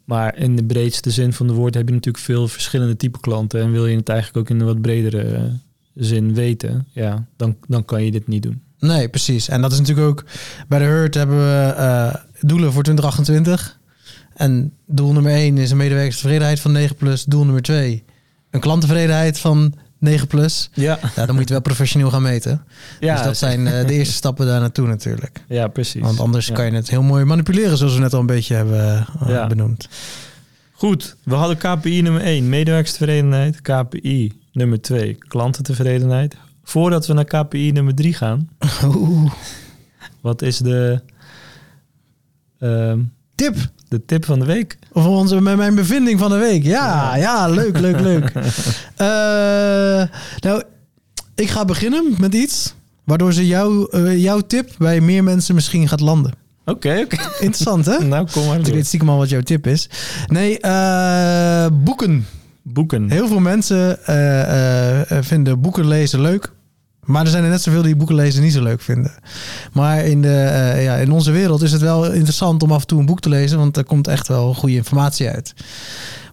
Maar in de breedste zin van de woord heb je natuurlijk veel verschillende type klanten. En wil je het eigenlijk ook in een wat bredere eh, zin weten, ja, dan, dan kan je dit niet doen. nee, precies. En dat is natuurlijk ook bij de Hurt hebben we doelen voor 2028. En doel nummer 1 is een medewerkerstevredenheid van 9 plus. Doel nummer 2 een klanttevredenheid van 9 plus. Ja, Ja, dan moet je wel professioneel gaan meten. ja, dus dat zijn eh, de eerste stappen daar naartoe natuurlijk. ja precies. Want anders Ja. kan je het heel mooi manipuleren, zoals we net al een beetje hebben eh, Ja. benoemd. Goed, we hadden KPI nummer 1, medewerkerstevredenheid. KPI nummer 2, klantentevredenheid. Voordat we naar KPI nummer 3 gaan, Oeh. wat is de, ehm, Tip de tip van de week? voor onze, met mijn bevinding van de week. Ja, ja, leuk, leuk, leuk. Eh, nou, ik ga beginnen met iets waardoor ze jou, eh, jouw tip bij meer mensen misschien gaat landen. Oké, oké. Interessant, hè? Nou, kom maar Ik weet stiekem al wat jouw tip is. Nee, eh, boeken. Boeken. Heel veel mensen vinden boeken lezen leuk. Maar er zijn er net zoveel die boeken lezen niet zo leuk vinden. Maar in, de, eh, ja, in onze wereld is het wel interessant om af en toe een boek te lezen. Want er komt echt wel goede informatie uit.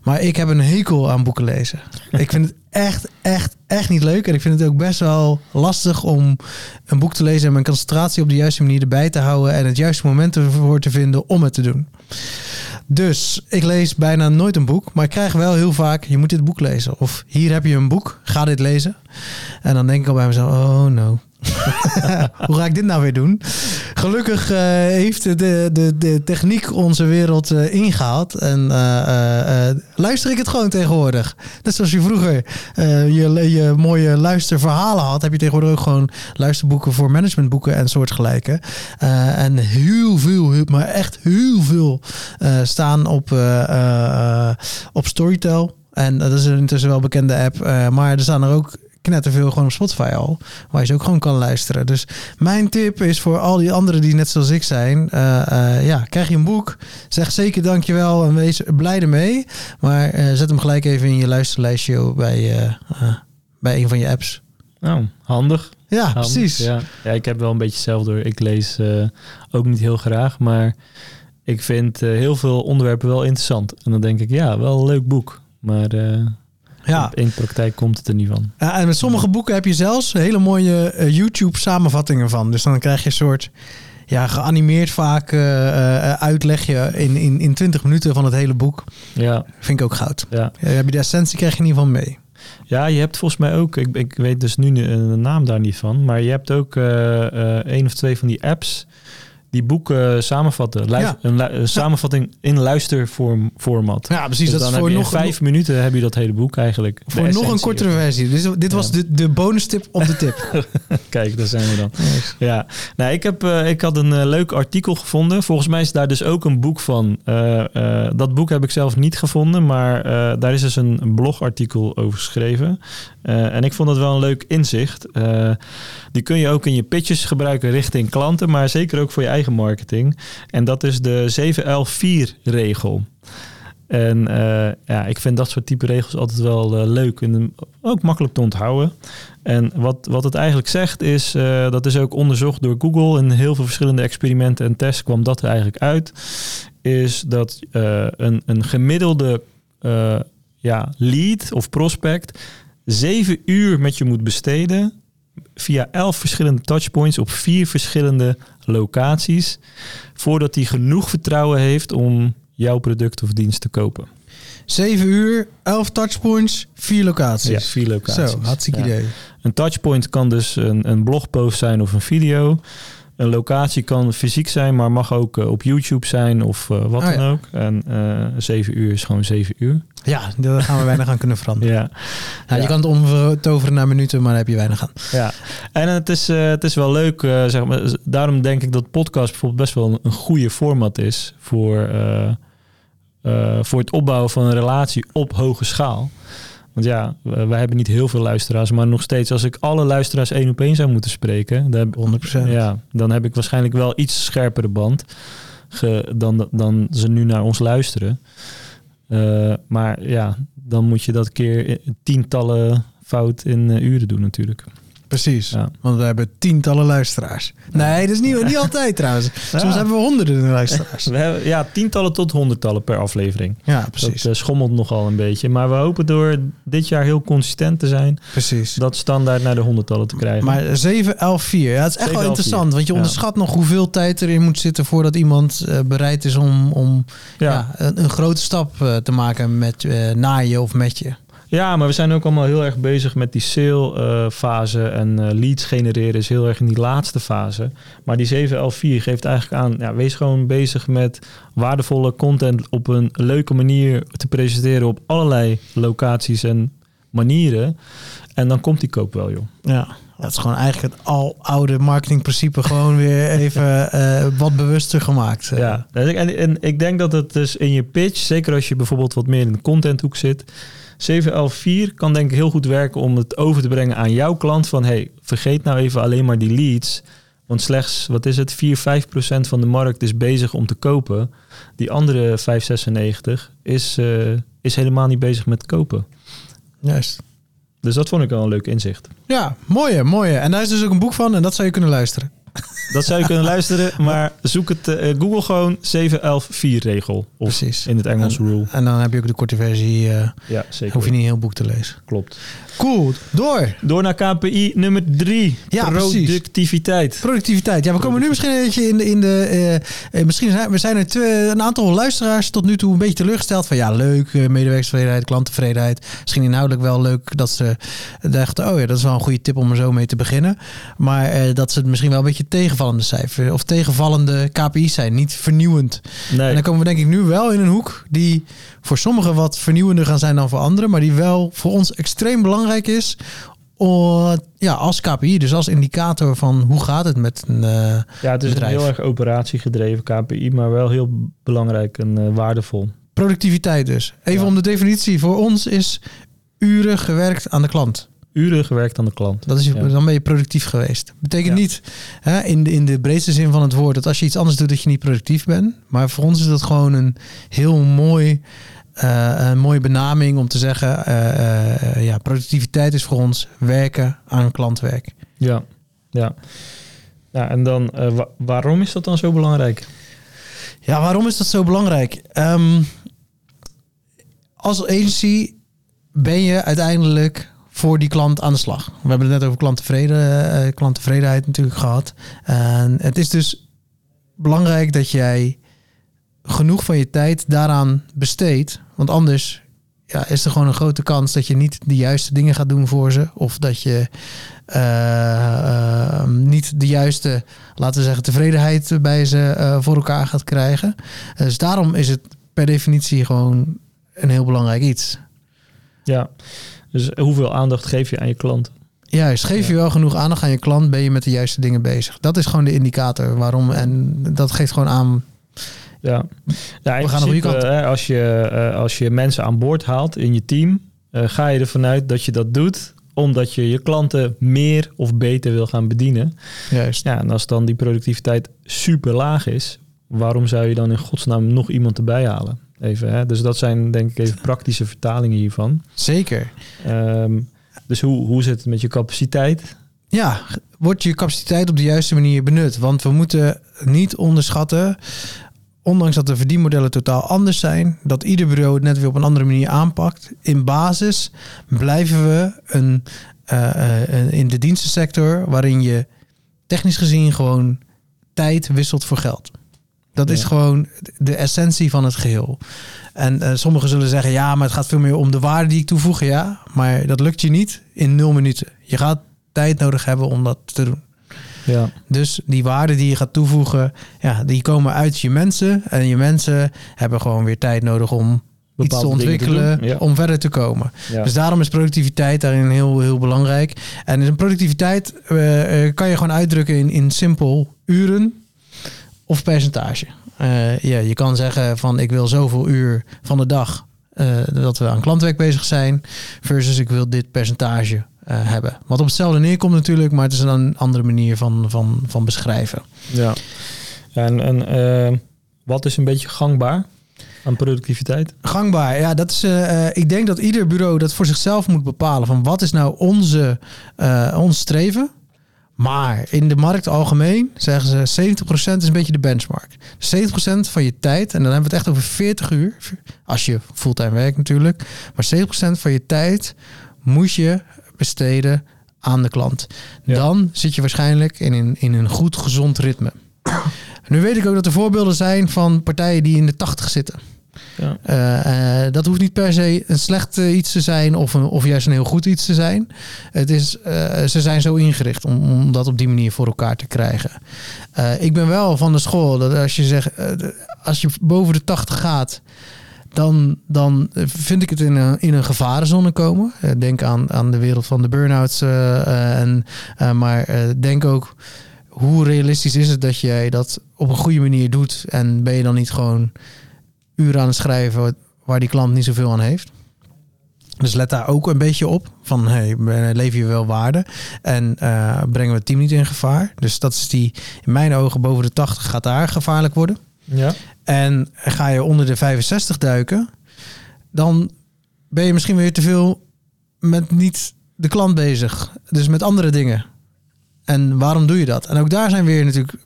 Maar ik heb een hekel aan boeken lezen. ik vind het echt, echt, echt niet leuk. En ik vind het ook best wel lastig om een boek te lezen... en mijn concentratie op de juiste manier erbij te houden... en het juiste moment ervoor te vinden om het te doen. Dus ik lees bijna nooit een boek, maar ik krijg wel heel vaak: je moet dit boek lezen. Of hier heb je een boek, ga dit lezen. En dan denk ik al bij mezelf: oh no. Hoe ga ik dit nou weer doen? Gelukkig eh, heeft de, de, de techniek onze wereld eh, ingehaald. En eh, luister ik het gewoon tegenwoordig. Net zoals je vroeger je, je mooie luisterverhalen had, heb je tegenwoordig ook gewoon luisterboeken voor managementboeken en soortgelijke. En heel veel, maar echt heel veel staan op, op Storytel. En dat is intussen wel bekende app. maar er staan er ook knetterveel gewoon op Spotify al. Waar je ze ook gewoon kan luisteren. Dus mijn tip is voor al die anderen die net zoals ik zijn. eh, eh, ja, krijg je een boek. Zeg zeker dankjewel en wees blij ermee. Maar eh, zet hem gelijk even in je luisterlijstje bij, bij een van je apps. Nou, handig. Ja, handig, precies. Ja. ja, ik heb wel een beetje zelf door. Ik lees ook niet heel graag, maar ik vind heel veel onderwerpen wel interessant. En dan denk ik, ja, wel een leuk boek. Maar Ja. in de praktijk komt het er niet van. Ja, en met sommige boeken heb je zelfs hele mooie eh, YouTube-samenvattingen van. Dus dan krijg je een soort ja, geanimeerd vaak uitlegje in, in, in 20 minuten van het hele boek. Ja, Vind ik ook goud. ja. Ja, heb je de essentie krijg je in ieder geval mee. Ja, je hebt volgens mij ook, ik, ik weet dus nu de naam daar niet van, maar je hebt ook eh één of twee van die apps die boeken samenvatten. Luis- Ja. Een, lu- een samenvatting in luisterformat. Ja, precies. Dus dat voor nog, vijf minuten heb je dat hele boek eigenlijk. Voor nog een kortere versie. Dus dit was de, de bonus tip op de tip. Kijk, daar zijn we dan. Ja, nou, ik, heb, eh, ik had een eh, leuk artikel gevonden. Volgens mij is daar dus ook een boek van. Eh, eh, dat boek heb ik zelf niet gevonden, maar eh, daar is dus een, een blogartikel over geschreven. Eh, en ik vond het wel een leuk inzicht. Eh, die kun je ook in je pitches gebruiken richting klanten, maar zeker ook voor je eigen marketing. En dat is de 7L4-regel. En eh, ja, ik vind dat soort type regels altijd wel eh, leuk en ook makkelijk te onthouden. En wat, wat het eigenlijk zegt is, eh, dat is ook onderzocht door Google in heel veel verschillende experimenten en tests kwam dat er eigenlijk uit, is dat eh, een, een gemiddelde eh, ja, lead of prospect zeven uur met je moet besteden via elf verschillende touchpoints op vier verschillende locaties, voordat hij genoeg vertrouwen heeft om jouw product of dienst te kopen. 7 uur, 11 touchpoints, 4 locaties. Ja, vier locaties. Zo, hartstikke Ja. idee. Een touchpoint kan dus een, een blogpost zijn of een video. Een locatie kan fysiek zijn, maar mag ook eh, op YouTube zijn of eh, wat Oh, dan ja. ook. En eh zeven uur is gewoon zeven uur. Ja, daar gaan we weinig aan kunnen veranderen. Ja, Nou, Ja. Je kan het omtoveren naar minuten, maar daar heb je weinig aan. ja. En het is, het is wel leuk, zeg maar. Daarom denk ik dat podcast bijvoorbeeld best wel een, een goede format is voor, voor het opbouwen van een relatie op hoge schaal. Want ja, we- wij hebben niet heel veel luisteraars, maar nog steeds, als ik alle luisteraars één op één zou moeten spreken, dan heb, 100%. Ja, dan heb ik waarschijnlijk wel iets scherpere band ge- dan, dan ze nu naar ons luisteren. Eh, maar ja, dan moet je dat keer tientallen fout in eh, uren doen natuurlijk. Precies. Ja. Want we hebben tientallen luisteraars. Nee, dat is niet, niet altijd trouwens. Soms Ja. hebben we honderden luisteraars. We hebben, ja, tientallen tot honderdtallen per aflevering. Ja, precies. Dat eh, schommelt nogal een beetje. Maar we hopen door dit jaar heel consistent te zijn, precies. dat standaard naar de honderdtallen te krijgen. Maar 7, 11, 4. Ja, het is echt 7, wel 11, interessant. Want je onderschat nog hoeveel tijd erin moet zitten voordat iemand eh, bereid is om, om ja. een, een grote stap eh, te maken met na je of met je. Ja, maar we zijn ook allemaal heel erg bezig met die sale fase en eh, leads genereren is heel erg in die laatste fase. Maar die 7L4 geeft eigenlijk aan, ja, wees gewoon bezig met waardevolle content op een leuke manier te presenteren op allerlei locaties en manieren. En dan komt die koop wel, joh. Ja. Dat is gewoon eigenlijk het al oude marketingprincipe gewoon weer even eh, wat bewuster gemaakt. eh. Ja, en, en ik denk dat het dus in je pitch, zeker als je bijvoorbeeld wat meer in de contenthoek zit, 7L4 kan denk ik heel goed werken om het over te brengen aan jouw klant van hey, vergeet nou even alleen maar die leads, want slechts, wat is het, 4, 5 procent van de markt is bezig om te kopen. Die andere 596 is, eh, is helemaal niet bezig met kopen. Juist. Dus dat vond ik wel een leuk inzicht. Ja, mooie, mooie. En daar is dus ook een boek van en dat zou je kunnen luisteren. Dat zou je kunnen luisteren, maar zoek het, eh, Google gewoon 711 regel. Of Precies. in het Engels En- rule. En dan heb je ook de korte versie. eh Ja, zeker. hoef je niet een heel boek te lezen. Klopt. Cool. Door. Door naar KPI nummer drie. Ja, precies. Productiviteit. Productiviteit. Ja, we komen nu misschien een beetje in de. In de eh, eh, misschien zijn, we zijn er twee, een aantal luisteraars tot nu toe een beetje teleurgesteld. Van ja, leuk, eh, medewerkerstevredenheid, klanttevredenheid. Misschien inhoudelijk wel leuk dat ze dachten: oh ja, dat is wel een goede tip om er zo mee te beginnen. Maar dat ze het misschien wel een beetje tegenvallende cijfers of tegenvallende KPI's zijn. Niet vernieuwend. En Nee, dan komen we denk ik nu wel in een hoek die voor sommigen wat vernieuwender gaan zijn dan voor anderen. Maar die wel voor ons extreem belangrijk is. o- ja, als KPI, dus als indicator van hoe gaat het met een... eh, ja, het is bedrijf. een heel erg operatiegedreven KPI, maar wel heel belangrijk en eh, waardevol. productiviteit dus. Even Ja. om de definitie. Voor ons is uren gewerkt aan de klant. Uren gewerkt aan de klant. Dat is, Ja. Dan ben je productief geweest. Betekent Ja. niet hè, in, de, in de breedste zin van het woord dat als je iets anders doet dat je niet productief bent. Maar voor ons is dat gewoon een heel mooi, eh, een mooie benaming om te zeggen, eh, eh, ja, productiviteit is voor ons werken aan klantwerk. Ja, ja. Ja, en dan, wa- waarom is dat dan zo belangrijk? Ja, waarom is dat zo belangrijk? Ehm, als agency ben je uiteindelijk voor die klant aan de slag. We hebben het net over klanttevreden, eh, klanttevredenheid natuurlijk gehad. En het is dus belangrijk dat jij genoeg van je tijd daaraan besteedt. Want anders ja, is er gewoon een grote kans dat je niet de juiste dingen gaat doen voor ze. Of dat je eh, eh, niet de juiste, laten we zeggen, tevredenheid bij ze eh, voor elkaar gaat krijgen. Dus daarom is het per definitie gewoon een heel belangrijk iets. Ja, dus hoeveel aandacht geef je aan je klant? Juist, geef je wel genoeg aandacht aan je klant, ben je met de juiste dingen bezig. Dat is gewoon de indicator waarom. En dat geeft gewoon aan. Ja, in We gaan goede principe, kant. hè, als, je, eh, als je mensen aan boord haalt in je team, eh, ga je ervan uit dat je dat doet omdat je je klanten meer of beter wil gaan bedienen. Juist. Ja, en als dan die productiviteit super laag is, waarom zou je dan in godsnaam nog iemand erbij halen? Even, hè? Dus dat zijn denk ik even praktische vertalingen hiervan. Zeker. Ehm, dus hoe, hoe zit het met je capaciteit? Ja, wordt je capaciteit op de juiste manier benut? Want we moeten niet onderschatten, ondanks dat de verdienmodellen totaal anders zijn, dat ieder bureau het net weer op een andere manier aanpakt. In basis blijven we een, eh, eh, in de dienstensector waarin je technisch gezien gewoon tijd wisselt voor geld. Dat is gewoon de essentie van het geheel. En eh, sommigen zullen zeggen, ja, maar het gaat veel meer om de waarde die ik toevoeg. Ja, maar dat lukt je niet in nul minuten. Je gaat tijd nodig hebben om dat te doen. Ja, Dus die waarden die je gaat toevoegen, ja, die komen uit je mensen. En je mensen hebben gewoon weer tijd nodig om iets te Bepaalde dingen te ontwikkelen, ja. om verder te komen. ja. Dus daarom is productiviteit daarin heel, heel belangrijk. En in productiviteit eh, eh, kan je gewoon uitdrukken in, in simpel uren of percentage. Eh, ja, je kan zeggen van ik wil zoveel uur van de dag dat we aan klantwerk bezig zijn, versus ik wil dit percentage hebben. Wat op hetzelfde neerkomt natuurlijk, maar het is een andere manier van, van, van beschrijven. ja. En, en eh, wat is een beetje gangbaar aan productiviteit? Gangbaar, ja, dat is. eh, eh, ik denk dat ieder bureau dat voor zichzelf moet bepalen van wat is nou onze, eh, ons streven. Maar in de markt algemeen zeggen ze 70% is een beetje de benchmark. 70% van je tijd, en dan hebben we het echt over 40 uur, als je fulltime werkt natuurlijk. Maar 70% van je tijd moet je besteden aan de klant. Ja. Dan zit je waarschijnlijk in een, in een goed gezond ritme. Nu weet ik ook dat er voorbeelden zijn van partijen die in de 80 zitten. Ja. Eh, eh, dat hoeft niet per se een slecht eh, iets te zijn of, een, of juist een heel goed iets te zijn. Het is, ze zijn zo ingericht om, om dat op die manier voor elkaar te krijgen. Ik ben wel van de school dat als je zegt, als je boven de 80 gaat, dan, dan vind ik het in een, in een gevarenzone komen. Eh, denk aan, aan de wereld van de burn-outs. eh, eh, en, maar denk ook, hoe realistisch is het dat jij dat op een goede manier doet? En ben je dan niet gewoon uren aan het schrijven waar die klant niet zoveel aan heeft? Dus let daar ook een beetje op. Van hey, lever je wel waarde? En eh, brengen we het team niet in gevaar? Dus dat is die, in mijn ogen, boven de 80 gaat daar gevaarlijk worden. Ja. En ga je onder de 65 duiken, dan ben je misschien weer te veel met niet de klant bezig. Dus met andere dingen. En waarom doe je dat? En ook daar zijn weer natuurlijk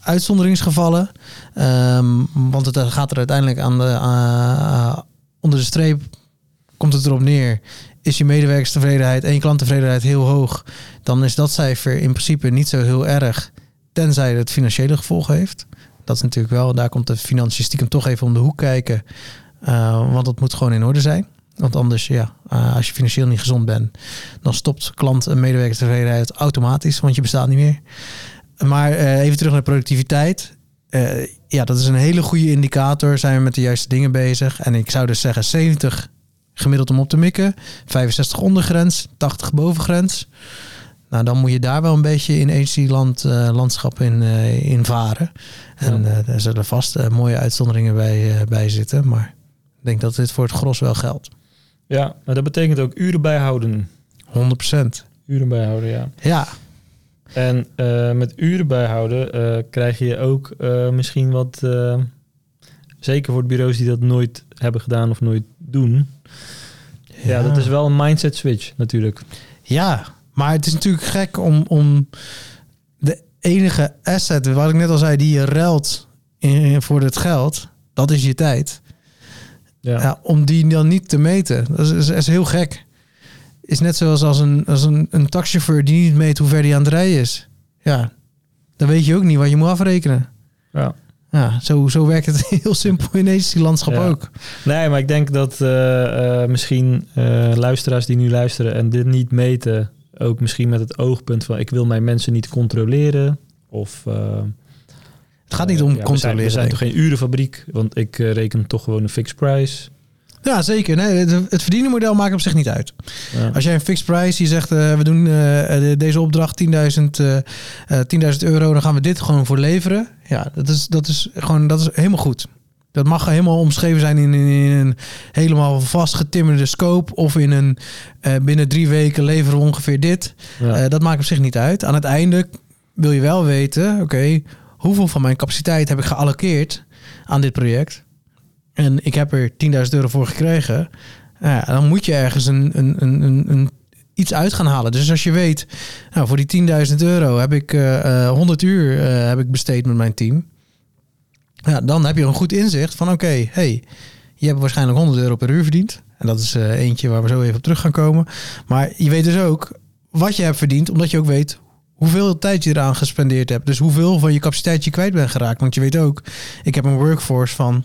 uitzonderingsgevallen. Ehm, want het gaat er uiteindelijk aan de, eh, onder de streep, komt het erop neer. Is je medewerkerstevredenheid en je klanttevredenheid heel hoog, dan is dat cijfer in principe niet zo heel erg. Tenzij het financiële gevolgen heeft. Dat is natuurlijk wel, daar komt de financiën stiekem toch even om de hoek kijken. Uh, want dat moet gewoon in orde zijn. Want anders, ja, uh, als je financieel niet gezond bent, dan stopt klant- en medewerkerstevredenheid automatisch, want je bestaat niet meer. Maar uh, even terug naar productiviteit. Ja, dat is een hele goede indicator. Zijn we met de juiste dingen bezig? En ik zou dus zeggen 70 gemiddeld om op te mikken, 65 ondergrens, 80 bovengrens. Nou, dan moet je daar wel een beetje in agency-land uh, landschap in, uh, in varen. En ja. uh, daar zullen vast mooie uitzonderingen bij, bij zitten. Maar ik denk dat dit voor het gros wel geldt. Ja, maar dat betekent ook uren bijhouden. 100%. Uren bijhouden, ja. Ja. En met uren bijhouden krijg je ook misschien wat, zeker voor de bureaus die dat nooit hebben gedaan of nooit doen. Ja, ja dat is wel een mindset switch natuurlijk. Ja, maar het is natuurlijk gek om, om de enige asset, wat ik net al zei, die je ruilt in, voor het geld, dat is je tijd. Ja. ja om die dan niet te meten, dat is, is, is heel gek. Is net zoals als een, als een, een taxichauffeur die niet meet hoe ver die aan het rijden is. Ja, dan weet je ook niet wat je moet afrekenen. Ja. Ja, zo, zo werkt het heel simpel in deze landschap ja. ook. Nee, maar ik denk dat uh, uh, misschien uh, luisteraars die nu luisteren en dit niet meten, ook misschien met het oogpunt van ik wil mijn mensen niet controleren. Of het gaat niet om ja, controleren. We zijn, we zijn toch geen urenfabriek, want ik reken toch gewoon een fixed price. Ja, zeker. Nee, het, het verdienenmodel maakt op zich niet uit. Ja. Als jij een fixed price, die zegt uh, we doen uh, deze opdracht 10.000 uh, 10.000 euro, dan gaan we dit gewoon voor leveren. Ja, dat is, dat is gewoon dat is helemaal goed. Dat mag helemaal omschreven zijn in, in, in een helemaal vastgetimmerde scope of in een uh, binnen drie weken leveren we ongeveer dit. Ja. dat maakt op zich niet uit. Aan het einde wil je wel weten, oké, okay, hoeveel van mijn capaciteit heb ik geallockeerd aan dit project? en ik heb er 10.000 euro voor gekregen, dan moet je ergens een, een, een, een, iets uit gaan halen. Dus als je weet, nou, voor die 10.000 euro heb ik uh, 100 uur uh, heb ik besteed met mijn team. Ja, dan heb je een goed inzicht van oké, okay, hey, je hebt waarschijnlijk 100 euro per uur verdiend. En dat is uh, eentje waar we zo even op terug gaan komen. Maar je weet dus ook wat je hebt verdiend, omdat je ook weet hoeveel tijd je eraan gespendeerd hebt. Dus hoeveel van je capaciteit je kwijt bent geraakt. Want je weet ook, ik heb een workforce van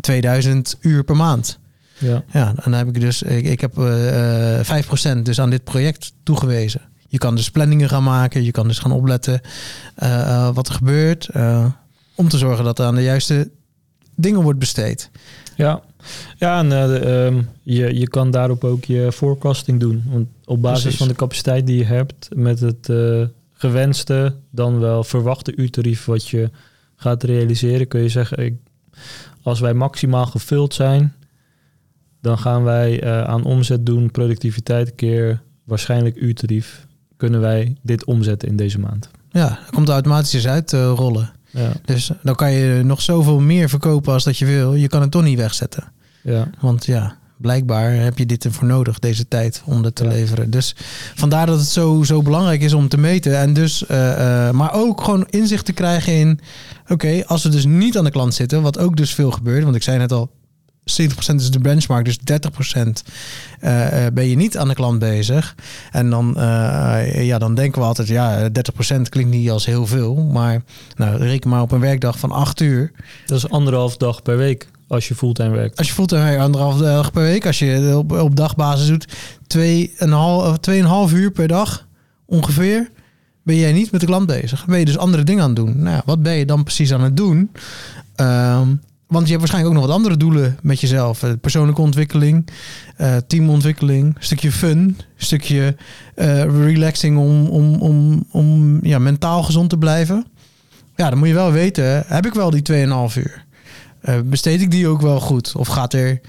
2000 uur per maand. Ja. Ja, en dan heb ik dus, ik, ik heb eh, eh, 5% dus aan dit project toegewezen. Je kan dus planningen gaan maken, je kan dus gaan opletten eh, eh, wat er gebeurt. Om te zorgen dat er aan de juiste dingen wordt besteed. Ja, ja en eh, ehm, je, je kan daarop ook je forecasting doen. Want op basis Precies. van de capaciteit die je hebt met het eh, gewenste, dan wel verwachte uurtarief wat je gaat realiseren, kun je zeggen, ik, als wij maximaal gevuld zijn, dan gaan wij eh, aan omzet doen, productiviteit keer waarschijnlijk uurtarief. Kunnen wij dit omzetten in deze maand? Ja, dan komt automatisch uit te rollen. Ja, Dus dan kan je nog zoveel meer verkopen als dat je wil. Je kan het toch niet wegzetten. ja, Want ja, blijkbaar heb je dit ervoor nodig, deze tijd, om dat te Ja. leveren. Dus vandaar dat het zo, zo belangrijk is om te meten. En dus, eh, eh, maar ook gewoon inzicht te krijgen in... Oké, als we dus niet aan de klant zitten, wat ook dus veel gebeurt. Want ik zei net al, 70% is de benchmark, dus 30% eh, eh, ben je niet aan de klant bezig. En dan, eh, ja, dan denken we altijd, ja, 30% klinkt niet als heel veel. Maar nou, reken maar op een werkdag van 8 uur. dat is anderhalf dag per week als je fulltime werkt. Als je een anderhalf dag per week, als je op, op dagbasis doet, twee en een half, twee en een half uur per dag ongeveer, ben jij niet met de klant bezig. Ben je dus andere dingen aan het doen. Nou, wat ben je dan precies aan het doen? Ehm, want je hebt waarschijnlijk ook nog wat andere doelen met jezelf. Eh, persoonlijke ontwikkeling, eh, teamontwikkeling, stukje fun, stukje eh, relaxing om, om, om, om ja, mentaal gezond te blijven. Ja, dan moet je wel weten, heb ik wel die 2,5 uur? Besteed ik die ook wel goed? Of gaat er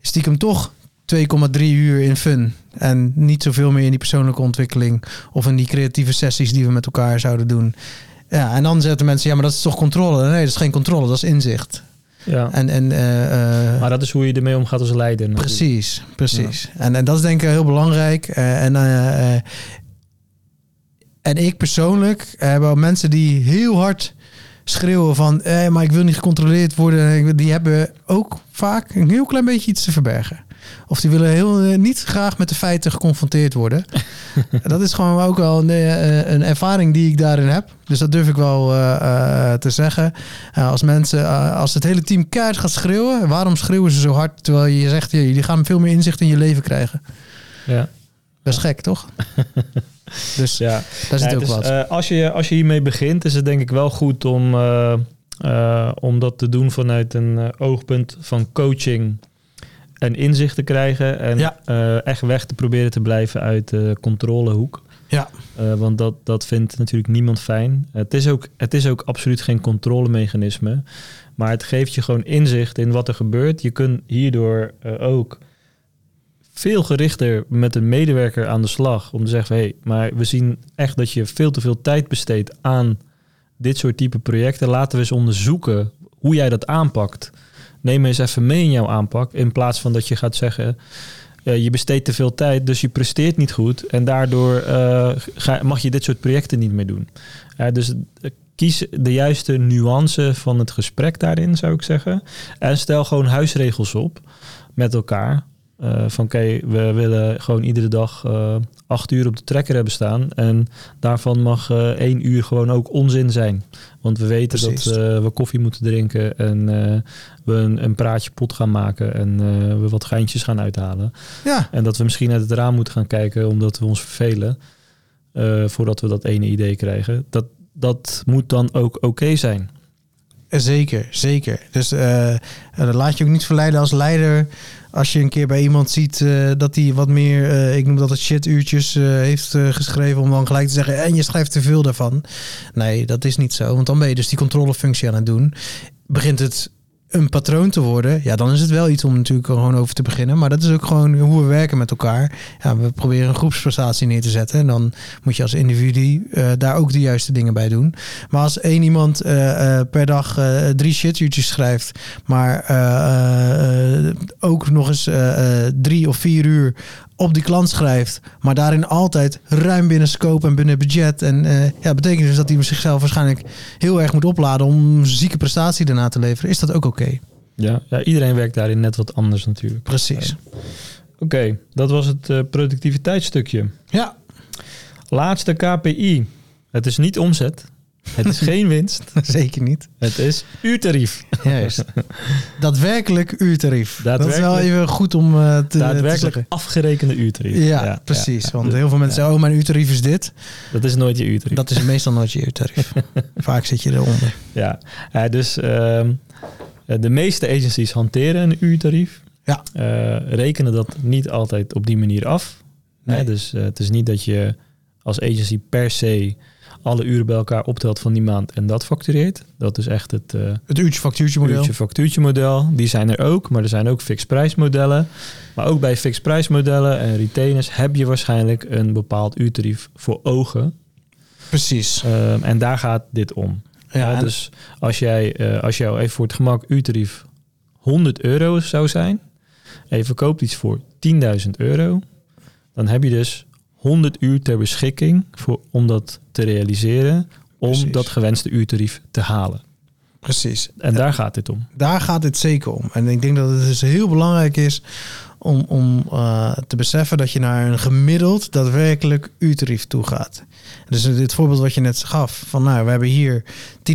stiekem toch 2,3 uur in fun en niet zoveel meer in die persoonlijke ontwikkeling of in die creatieve sessies die we met elkaar zouden doen? Ja, en dan zetten mensen, ja, maar dat is toch controle? Nee, dat is geen controle, dat is inzicht. Ja. En, en, eh, eh, Maar dat is hoe je ermee omgaat als leider. natuurlijk. Precies, precies. En, en dat is denk ik heel belangrijk. Eh, en, en ik persoonlijk heb wel mensen die heel hard schreeuwen van... Maar ik wil niet gecontroleerd worden. Die hebben ook vaak een heel klein beetje iets te verbergen. Of die willen heel, eh, niet graag met de feiten geconfronteerd worden. dat is gewoon ook wel een, eh, een ervaring die ik daarin heb. Dus dat durf ik wel eh, eh, te zeggen. Eh, als mensen, eh, als het hele team keihard gaat schreeuwen, waarom schreeuwen ze zo hard? Terwijl je zegt, jullie gaan veel meer inzicht in je leven krijgen. Ja. Is gek, toch? dus Ja. daar zit Ja, ook is, wat. eh, als, je, als je hiermee begint, is het denk ik wel goed om, eh, eh, om dat te doen vanuit een eh, oogpunt van coaching en inzicht te krijgen. En Ja. eh, echt weg te proberen te blijven uit de controlehoek. ja, Eh, want dat, dat vindt natuurlijk niemand fijn. Het is, ook, het is ook absoluut geen controlemechanisme. Maar het geeft je gewoon inzicht in wat er gebeurt. Je kunt hierdoor eh, ook veel gerichter met een medewerker aan de slag. Om te zeggen, hé, hey, maar we zien echt dat je veel te veel tijd besteedt aan dit soort type projecten. Laten we eens onderzoeken hoe jij dat aanpakt. Neem eens even mee in jouw aanpak. In plaats van dat je gaat zeggen, eh, je besteedt te veel tijd, dus je presteert niet goed. En daardoor eh, mag je dit soort projecten niet meer doen. Eh, dus kies de juiste nuance van het gesprek daarin, zou ik zeggen. En stel gewoon huisregels op met elkaar. Eh, van oké, we willen gewoon iedere dag eh, acht uur op de trekker hebben staan. En daarvan mag eh, één uur gewoon ook onzin zijn. Want we weten Precies. dat we koffie moeten drinken en we een, een praatje pot gaan maken en we wat geintjes gaan uithalen. ja, En dat we misschien uit het raam moeten gaan kijken omdat we ons vervelen. voordat we dat ene idee krijgen. Dat, dat moet dan ook oké zijn. zeker, zeker. Dus laat je ook niet verleiden als leider... als je een keer bij iemand ziet eh, dat hij wat meer... eh, ik noem dat het shituurtjes uh, heeft uh, geschreven... om dan gelijk te zeggen... en je schrijft te veel daarvan. Nee, dat is niet zo. Want dan ben je dus die controlefunctie aan het doen. Begint het een patroon te worden, ja, dan is het wel iets om natuurlijk gewoon over te beginnen. Maar dat is ook gewoon hoe we werken met elkaar. Ja, we proberen een groepsprestatie neer te zetten. En dan moet je als individu uh, daar ook de juiste dingen bij doen. Maar als één iemand uh, uh, per dag drie shituurtjes schrijft, maar ook nog eens drie of vier uur op die klant schrijft, maar daarin altijd ruim binnen scope en binnen budget. En uh, ja, betekent dus dat hij zichzelf waarschijnlijk heel erg moet opladen om zieke prestatie daarna te leveren. Is dat ook oké? Okay? Ja, ja, iedereen werkt daarin net wat anders natuurlijk. Precies. Ja. Oké, okay, dat was het uh, productiviteitsstukje. Ja. Laatste KPI. Het is niet omzet. Het is geen winst. Zeker niet. Het is uurtarief. Juist. Daadwerkelijk uurtarief. Dat is wel Daadwerkelijk- even goed om eh, te, Daadwerkelijk afgerekende uurtarief. Ja, precies. ja. Want heel veel mensen zeggen, oh, mijn uurtarief is dit. Dat is nooit je uurtarief. Dat is meestal nooit je uurtarief. Vaak zit je eronder. Ja, Ja, dus ehm, de meeste agencies hanteren een uurtarief. Ja. Eh, rekenen dat niet altijd op die manier af. Nee. Dus eh, het is niet dat je als agency per se alle uren bij elkaar optelt van die maand en dat factureert. Dat is echt het eh Het uurtje-factuurtje model. uurtje factuurtje model. Die zijn er ook, maar er zijn ook fixed prijsmodellen. Maar ook bij fixed prijsmodellen en retainers heb je waarschijnlijk een bepaald uurtarief voor ogen. Precies. Ehm, en daar gaat dit om. Ja, dus als jij, eh, als jou even voor het gemak uurtarief 100 euro zou zijn, en je verkoopt iets voor 10.000 euro, dan heb je dus 100 uur ter beschikking voor, om dat te realiseren, om Precies. dat gewenste uurtarief te halen. Precies. En daar gaat dit om. Daar gaat het zeker om. En ik denk dat het dus heel belangrijk is om, om eh, te beseffen dat je naar een gemiddeld daadwerkelijk uurtarief toe gaat. Dus dit voorbeeld wat je net gaf, van nou, we hebben hier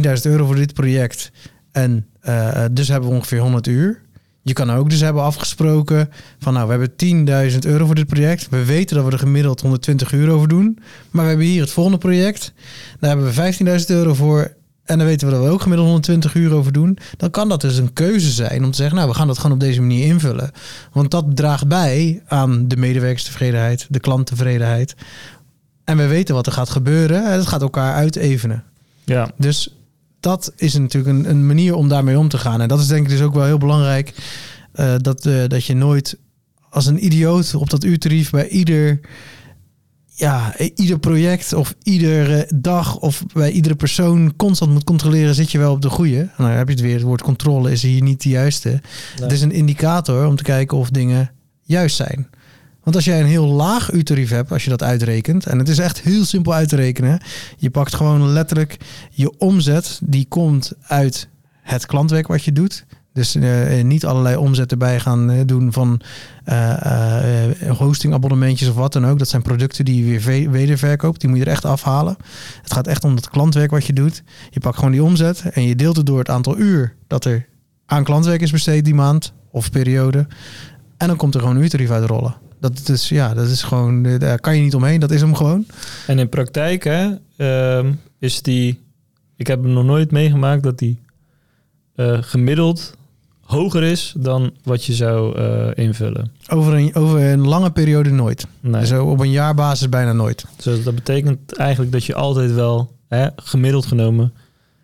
10.000 euro voor dit project en eh, dus hebben we ongeveer 100 uur. Je kan ook dus hebben afgesproken van nou, we hebben 10.000 euro voor dit project. We weten dat we er gemiddeld 120 uur over doen. Maar we hebben hier het volgende project. Daar hebben we 15.000 euro voor. En dan weten we dat we ook gemiddeld 120 uur over doen. Dan kan dat dus een keuze zijn om te zeggen, nou, we gaan dat gewoon op deze manier invullen. Want dat draagt bij aan de medewerkerstevredenheid, de klanttevredenheid. En we weten wat er gaat gebeuren. En het gaat elkaar uitevenen. Ja, Dus dat is natuurlijk een, een manier om daarmee om te gaan. En dat is denk ik dus ook wel heel belangrijk. eh, dat, eh, dat je nooit als een idioot op dat uurtarief bij ieder, ja, ieder project of iedere dag of bij iedere persoon constant moet controleren, zit je wel op de goede. Nou, dan heb je het weer, het woord controle is hier niet de juiste. Het is een indicator om te kijken of dingen juist zijn. Want als jij een heel laag uurtarief hebt, als je dat uitrekent, en het is echt heel simpel uit te rekenen, je pakt gewoon letterlijk je omzet, die komt uit het klantwerk wat je doet. Dus eh, niet allerlei omzet erbij gaan eh, doen van eh, eh, hostingabonnementjes of wat dan ook. Dat zijn producten die je weer ve- wederverkoopt. Die moet je er echt afhalen. Het gaat echt om het klantwerk wat je doet. Je pakt gewoon die omzet en je deelt het door het aantal uur dat er aan klantwerk is besteed die maand of periode. En dan komt er gewoon een uurtarief uit rollen. Dat is, ja, dat is gewoon, eh, daar kan je niet omheen. Dat is hem gewoon. en in praktijk hè, ehm, is die, ik heb hem nog nooit meegemaakt dat die eh, gemiddeld hoger is dan wat je zou eh, invullen. Over een, over een lange periode nooit. Nee. Zo op een jaarbasis bijna nooit Dus dat betekent eigenlijk dat je altijd wel hè, gemiddeld genomen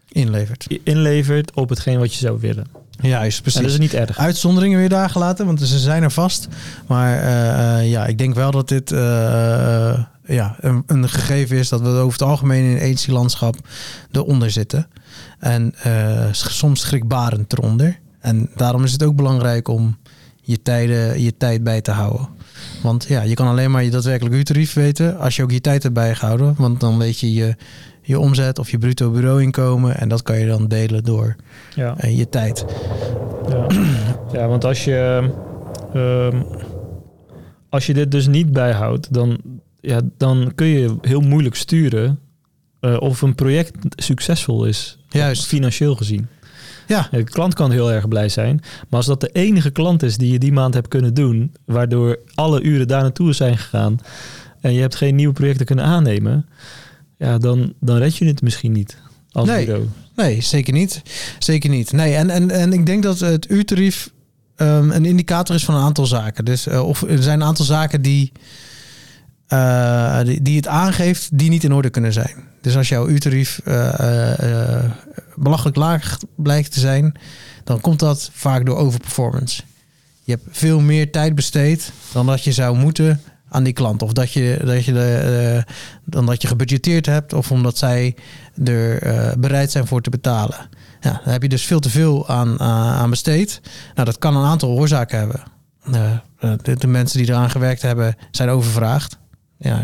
inlevert. inlevert op hetgeen wat je zou willen. Juist, En precies. dat is niet erg. Uitzonderingen weer daar gelaten, want ze zijn er vast. Maar eh, eh, ja, ik denk wel dat dit eh, ja, een, een gegeven is dat we over het algemeen in het landschap eronder zitten. En soms schrikbarend eronder. En daarom is het ook belangrijk om je, tijden, je tijd bij te houden. Want ja, je kan alleen maar je daadwerkelijk uurtarief weten als je ook je tijd hebt bijgehouden. Want dan weet je je, je omzet of je bruto bureauinkomen. En dat kan je dan delen door Ja. eh, je tijd. Ja, ja want als je, ehm, als je dit dus niet bijhoudt, dan, ja, dan kun je heel moeilijk sturen eh, of een project succesvol is. Juist. Financieel gezien. Ja. De klant kan heel erg blij zijn. Maar als dat de enige klant is die je die maand hebt kunnen doen, waardoor alle uren daar naartoe zijn gegaan en je hebt geen nieuwe projecten kunnen aannemen, ja, dan, dan red je het misschien niet als Nee. bureau. Nee, zeker niet. Zeker niet. Nee, en, en, en ik denk dat het uurtarief ehm, een indicator is van een aantal zaken. Dus, eh, of er zijn een aantal zaken die, eh, die, die het aangeeft die niet in orde kunnen zijn. Dus als jouw uurtarief eh, eh, eh, belachelijk laag blijkt te zijn, dan komt dat vaak door overperformance. Je hebt veel meer tijd besteed dan dat je zou moeten aan die klant. Of dat je, dat je de, eh, dan dat je gebudgeteerd hebt. Of omdat zij er eh, bereid zijn voor te betalen. Ja, daar heb je dus veel te veel aan, aan aan besteed. Nou, dat kan een aantal oorzaken hebben. Eh, eh, de, de mensen die eraan gewerkt hebben zijn overvraagd. Ja,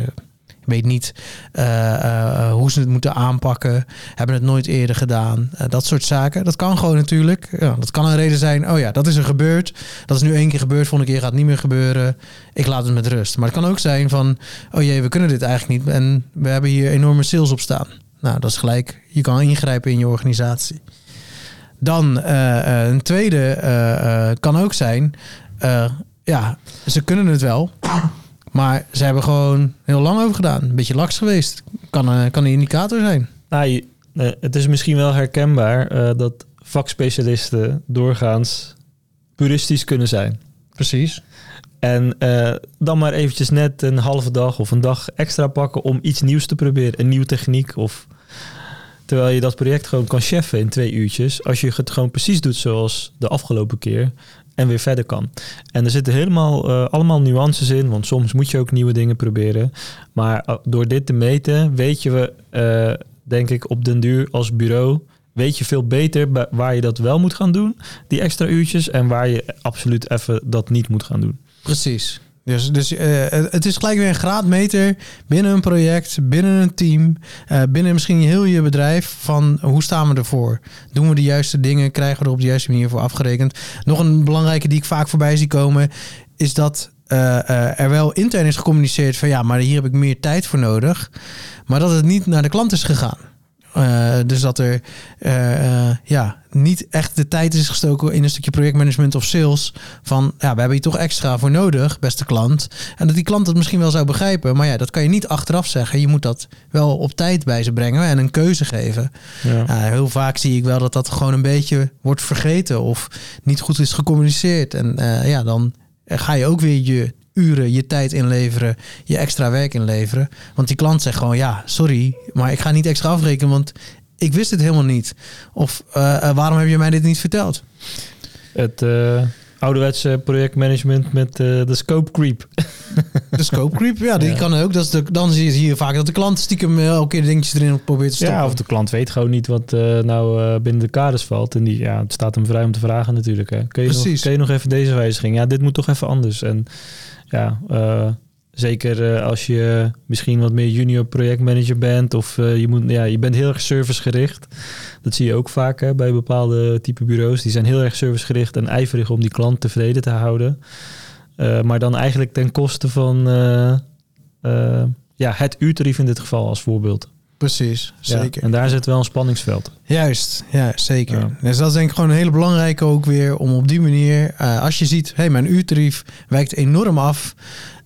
weet niet eh, eh, hoe ze het moeten aanpakken, hebben het nooit eerder gedaan. Eh, dat soort zaken. Dat kan gewoon natuurlijk. Ja, dat kan een reden zijn. Oh ja, dat is er gebeurd. Dat is nu één keer gebeurd. Volgende keer gaat niet meer gebeuren. Ik laat het met rust. Maar het kan ook zijn van, oh jee, we kunnen dit eigenlijk niet. En we hebben hier enorme sales op staan. Nou, dat is gelijk. Je kan ingrijpen in je organisatie. Dan een tweede kan ook zijn, ja, ze kunnen het wel, maar ze hebben gewoon heel lang over gedaan. Een beetje laks geweest. Kan, eh, kan een indicator zijn. Nou, je- eh, het is misschien wel herkenbaar eh, dat vakspecialisten doorgaans puristisch kunnen zijn. Precies. En dan maar eventjes net een halve dag of een dag extra pakken om iets nieuws te proberen. Een nieuwe techniek of... Terwijl je dat project gewoon kan cheffen in twee uurtjes. Als je het gewoon precies doet zoals de afgelopen keer. En weer verder kan. En er zitten helemaal eh, allemaal nuances in. Want soms moet je ook nieuwe dingen proberen. Maar eh, door dit te meten weet je we, eh, denk ik, op den duur als bureau... weet je veel beter waar je dat wel moet gaan doen. Die extra uurtjes. En waar je absoluut even dat niet moet gaan doen. Precies. Dus, dus eh, het is gelijk weer een graadmeter binnen een project, binnen een team, eh, binnen misschien heel je bedrijf van hoe staan we ervoor? Doen we de juiste dingen? Krijgen we er op de juiste manier voor afgerekend? Nog een belangrijke die ik vaak voorbij zie komen is dat eh, er wel intern is gecommuniceerd van ja, maar hier heb ik meer tijd voor nodig, maar dat het niet naar de klant is gegaan. Eh, dus dat er eh, eh, ja, niet echt de tijd is gestoken in een stukje projectmanagement of sales. Van ja, we hebben hier toch extra voor nodig, beste klant. En dat die klant het misschien wel zou begrijpen. Maar ja, dat kan je niet achteraf zeggen. Je moet dat wel op tijd bij ze brengen en een keuze geven. Ja. Heel vaak zie ik wel dat dat gewoon een beetje wordt vergeten of niet goed is gecommuniceerd. En ja, dan ga je ook weer je uren, je tijd inleveren, je extra werk inleveren. Want die klant zegt gewoon, ja, sorry, maar ik ga niet extra afrekenen, want ik wist het helemaal niet. Of eh, eh, waarom heb je mij dit niet verteld? Het eh, ouderwetse projectmanagement met eh, de scope creep. De scope creep, ja, die Ja. kan ook. Dat is de, dan zie je, vaak dat de klant stiekem eh, elke keer dingetjes erin probeert te stoppen. Ja, of de klant weet gewoon niet wat eh, nou binnen de kaders valt. En die, ja, het staat hem vrij om te vragen natuurlijk. Hè. Kun, je nog, Precies. kun je nog even deze wijziging? Ja, dit moet toch even anders. En ja, eh, zeker eh, als je misschien wat meer junior projectmanager bent. Of eh, je, moet, ja, je bent heel erg servicegericht. Dat zie je ook vaak hè, bij bepaalde type bureaus. Die zijn heel erg servicegericht en ijverig om die klant tevreden te houden. Eh, maar dan eigenlijk ten koste van ja, het uurtarief in dit geval als voorbeeld. Precies, Ja, zeker. en daar zit wel een spanningsveld. Juist, ja, zeker. Ja. Dus dat is denk ik gewoon een hele belangrijke ook weer om op die manier, als je ziet, hé, hey, mijn uurtarief wijkt enorm af,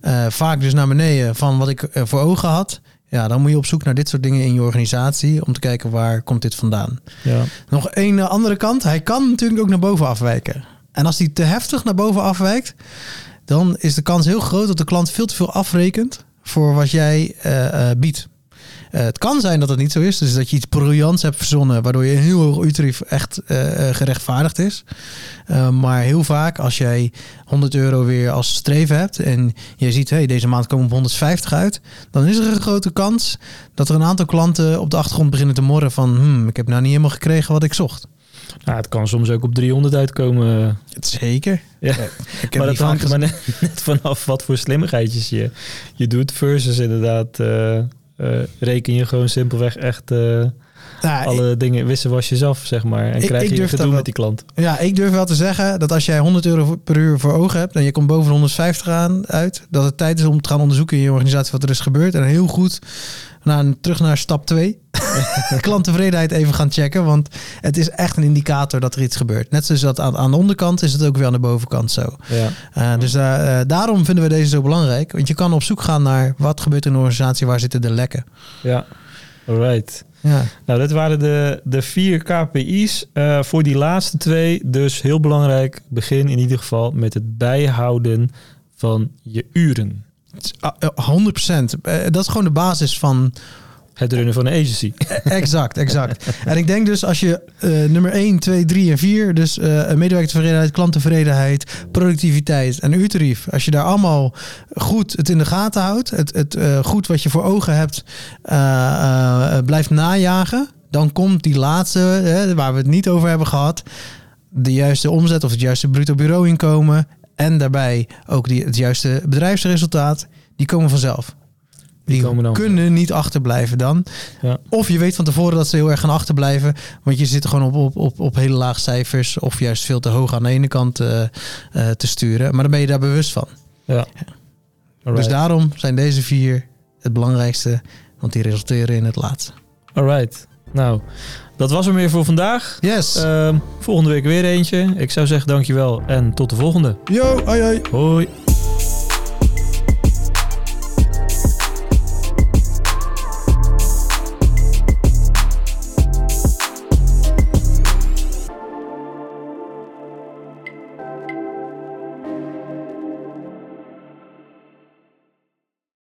eh, vaak dus naar beneden van wat ik eh, voor ogen had. Ja, dan moet je op zoek naar dit soort dingen in je organisatie om te kijken waar komt dit vandaan. Ja, Nog een eh, andere kant, hij kan natuurlijk ook naar boven afwijken. En als hij te heftig naar boven afwijkt, dan is de kans heel groot dat de klant veel te veel afrekent voor wat jij biedt. Eh, het kan zijn dat het niet zo is, dus dat je iets briljants hebt verzonnen, waardoor je een heel hoog uurtarief echt eh, eh, gerechtvaardigd is. Maar heel vaak, als jij 100 euro weer als streven hebt en je ziet, hey, deze maand komen we op 150 uit, dan is er een grote kans dat er een aantal klanten op de achtergrond beginnen te morren van, hmm, ik heb nou niet helemaal gekregen wat ik zocht. nou, het kan soms ook op 300 uitkomen. Zeker. Ja. Ik heb maar dat hangt er maar net, net vanaf wat voor slimmigheidjes je, je doet. Versus inderdaad, reken je gewoon simpelweg echt eh, Nou, alle dingen, wissen was jezelf, zeg maar. En Ik- krijg ik je gedoe wel- met die klant. Ja, ik durf wel te zeggen dat als jij 100 euro per uur voor ogen hebt en je komt boven de 150 aan uit, dat het tijd is om te gaan onderzoeken in je organisatie wat er is gebeurd. En heel goed naar, terug naar stap 2. Klanttevredenheid even gaan checken, want het is echt een indicator dat er iets gebeurt. Net zoals dat aan, aan de onderkant is het ook weer aan de bovenkant zo. Ja. Uh, dus uh, daarom vinden we deze zo belangrijk. Want je kan op zoek gaan naar wat gebeurt in een organisatie, waar zitten de lekken. Ja, alright. Ja. Nou, dit waren de, de vier KPI's. Uh, voor die laatste twee, dus heel belangrijk, begin in ieder geval met het bijhouden van je uren. 100% Uh, dat is gewoon de basis van het runnen van een agency. exact, exact. en ik denk dus als je uh, nummer 1, 2, 3 en 4, dus uh, medewerkertevredenheid, klanttevredenheid, productiviteit en uurtarief, als je daar allemaal goed het in de gaten houdt, het, het uh, goed wat je voor ogen hebt, blijft najagen, dan komt die laatste, waar we het niet over hebben gehad, de juiste omzet of het juiste bruto bureauinkomen en daarbij ook die, het juiste bedrijfsresultaat, die komen vanzelf. Die, komen dan. kunnen niet achterblijven dan. Ja. Of je weet van tevoren dat ze heel erg gaan achterblijven. Want je zit gewoon op, op, op, op hele laag cijfers. Of juist veel te hoog aan de ene kant eh, eh, te sturen. Maar dan ben je daar bewust van. Ja. Dus daarom zijn deze vier het belangrijkste. Want die resulteren in het laatste. Alright. Nou, dat was hem weer voor vandaag. Yes. Ehm, volgende week weer eentje. Ik zou zeggen dankjewel en tot de volgende. Yo, hoi hoi. Hoi.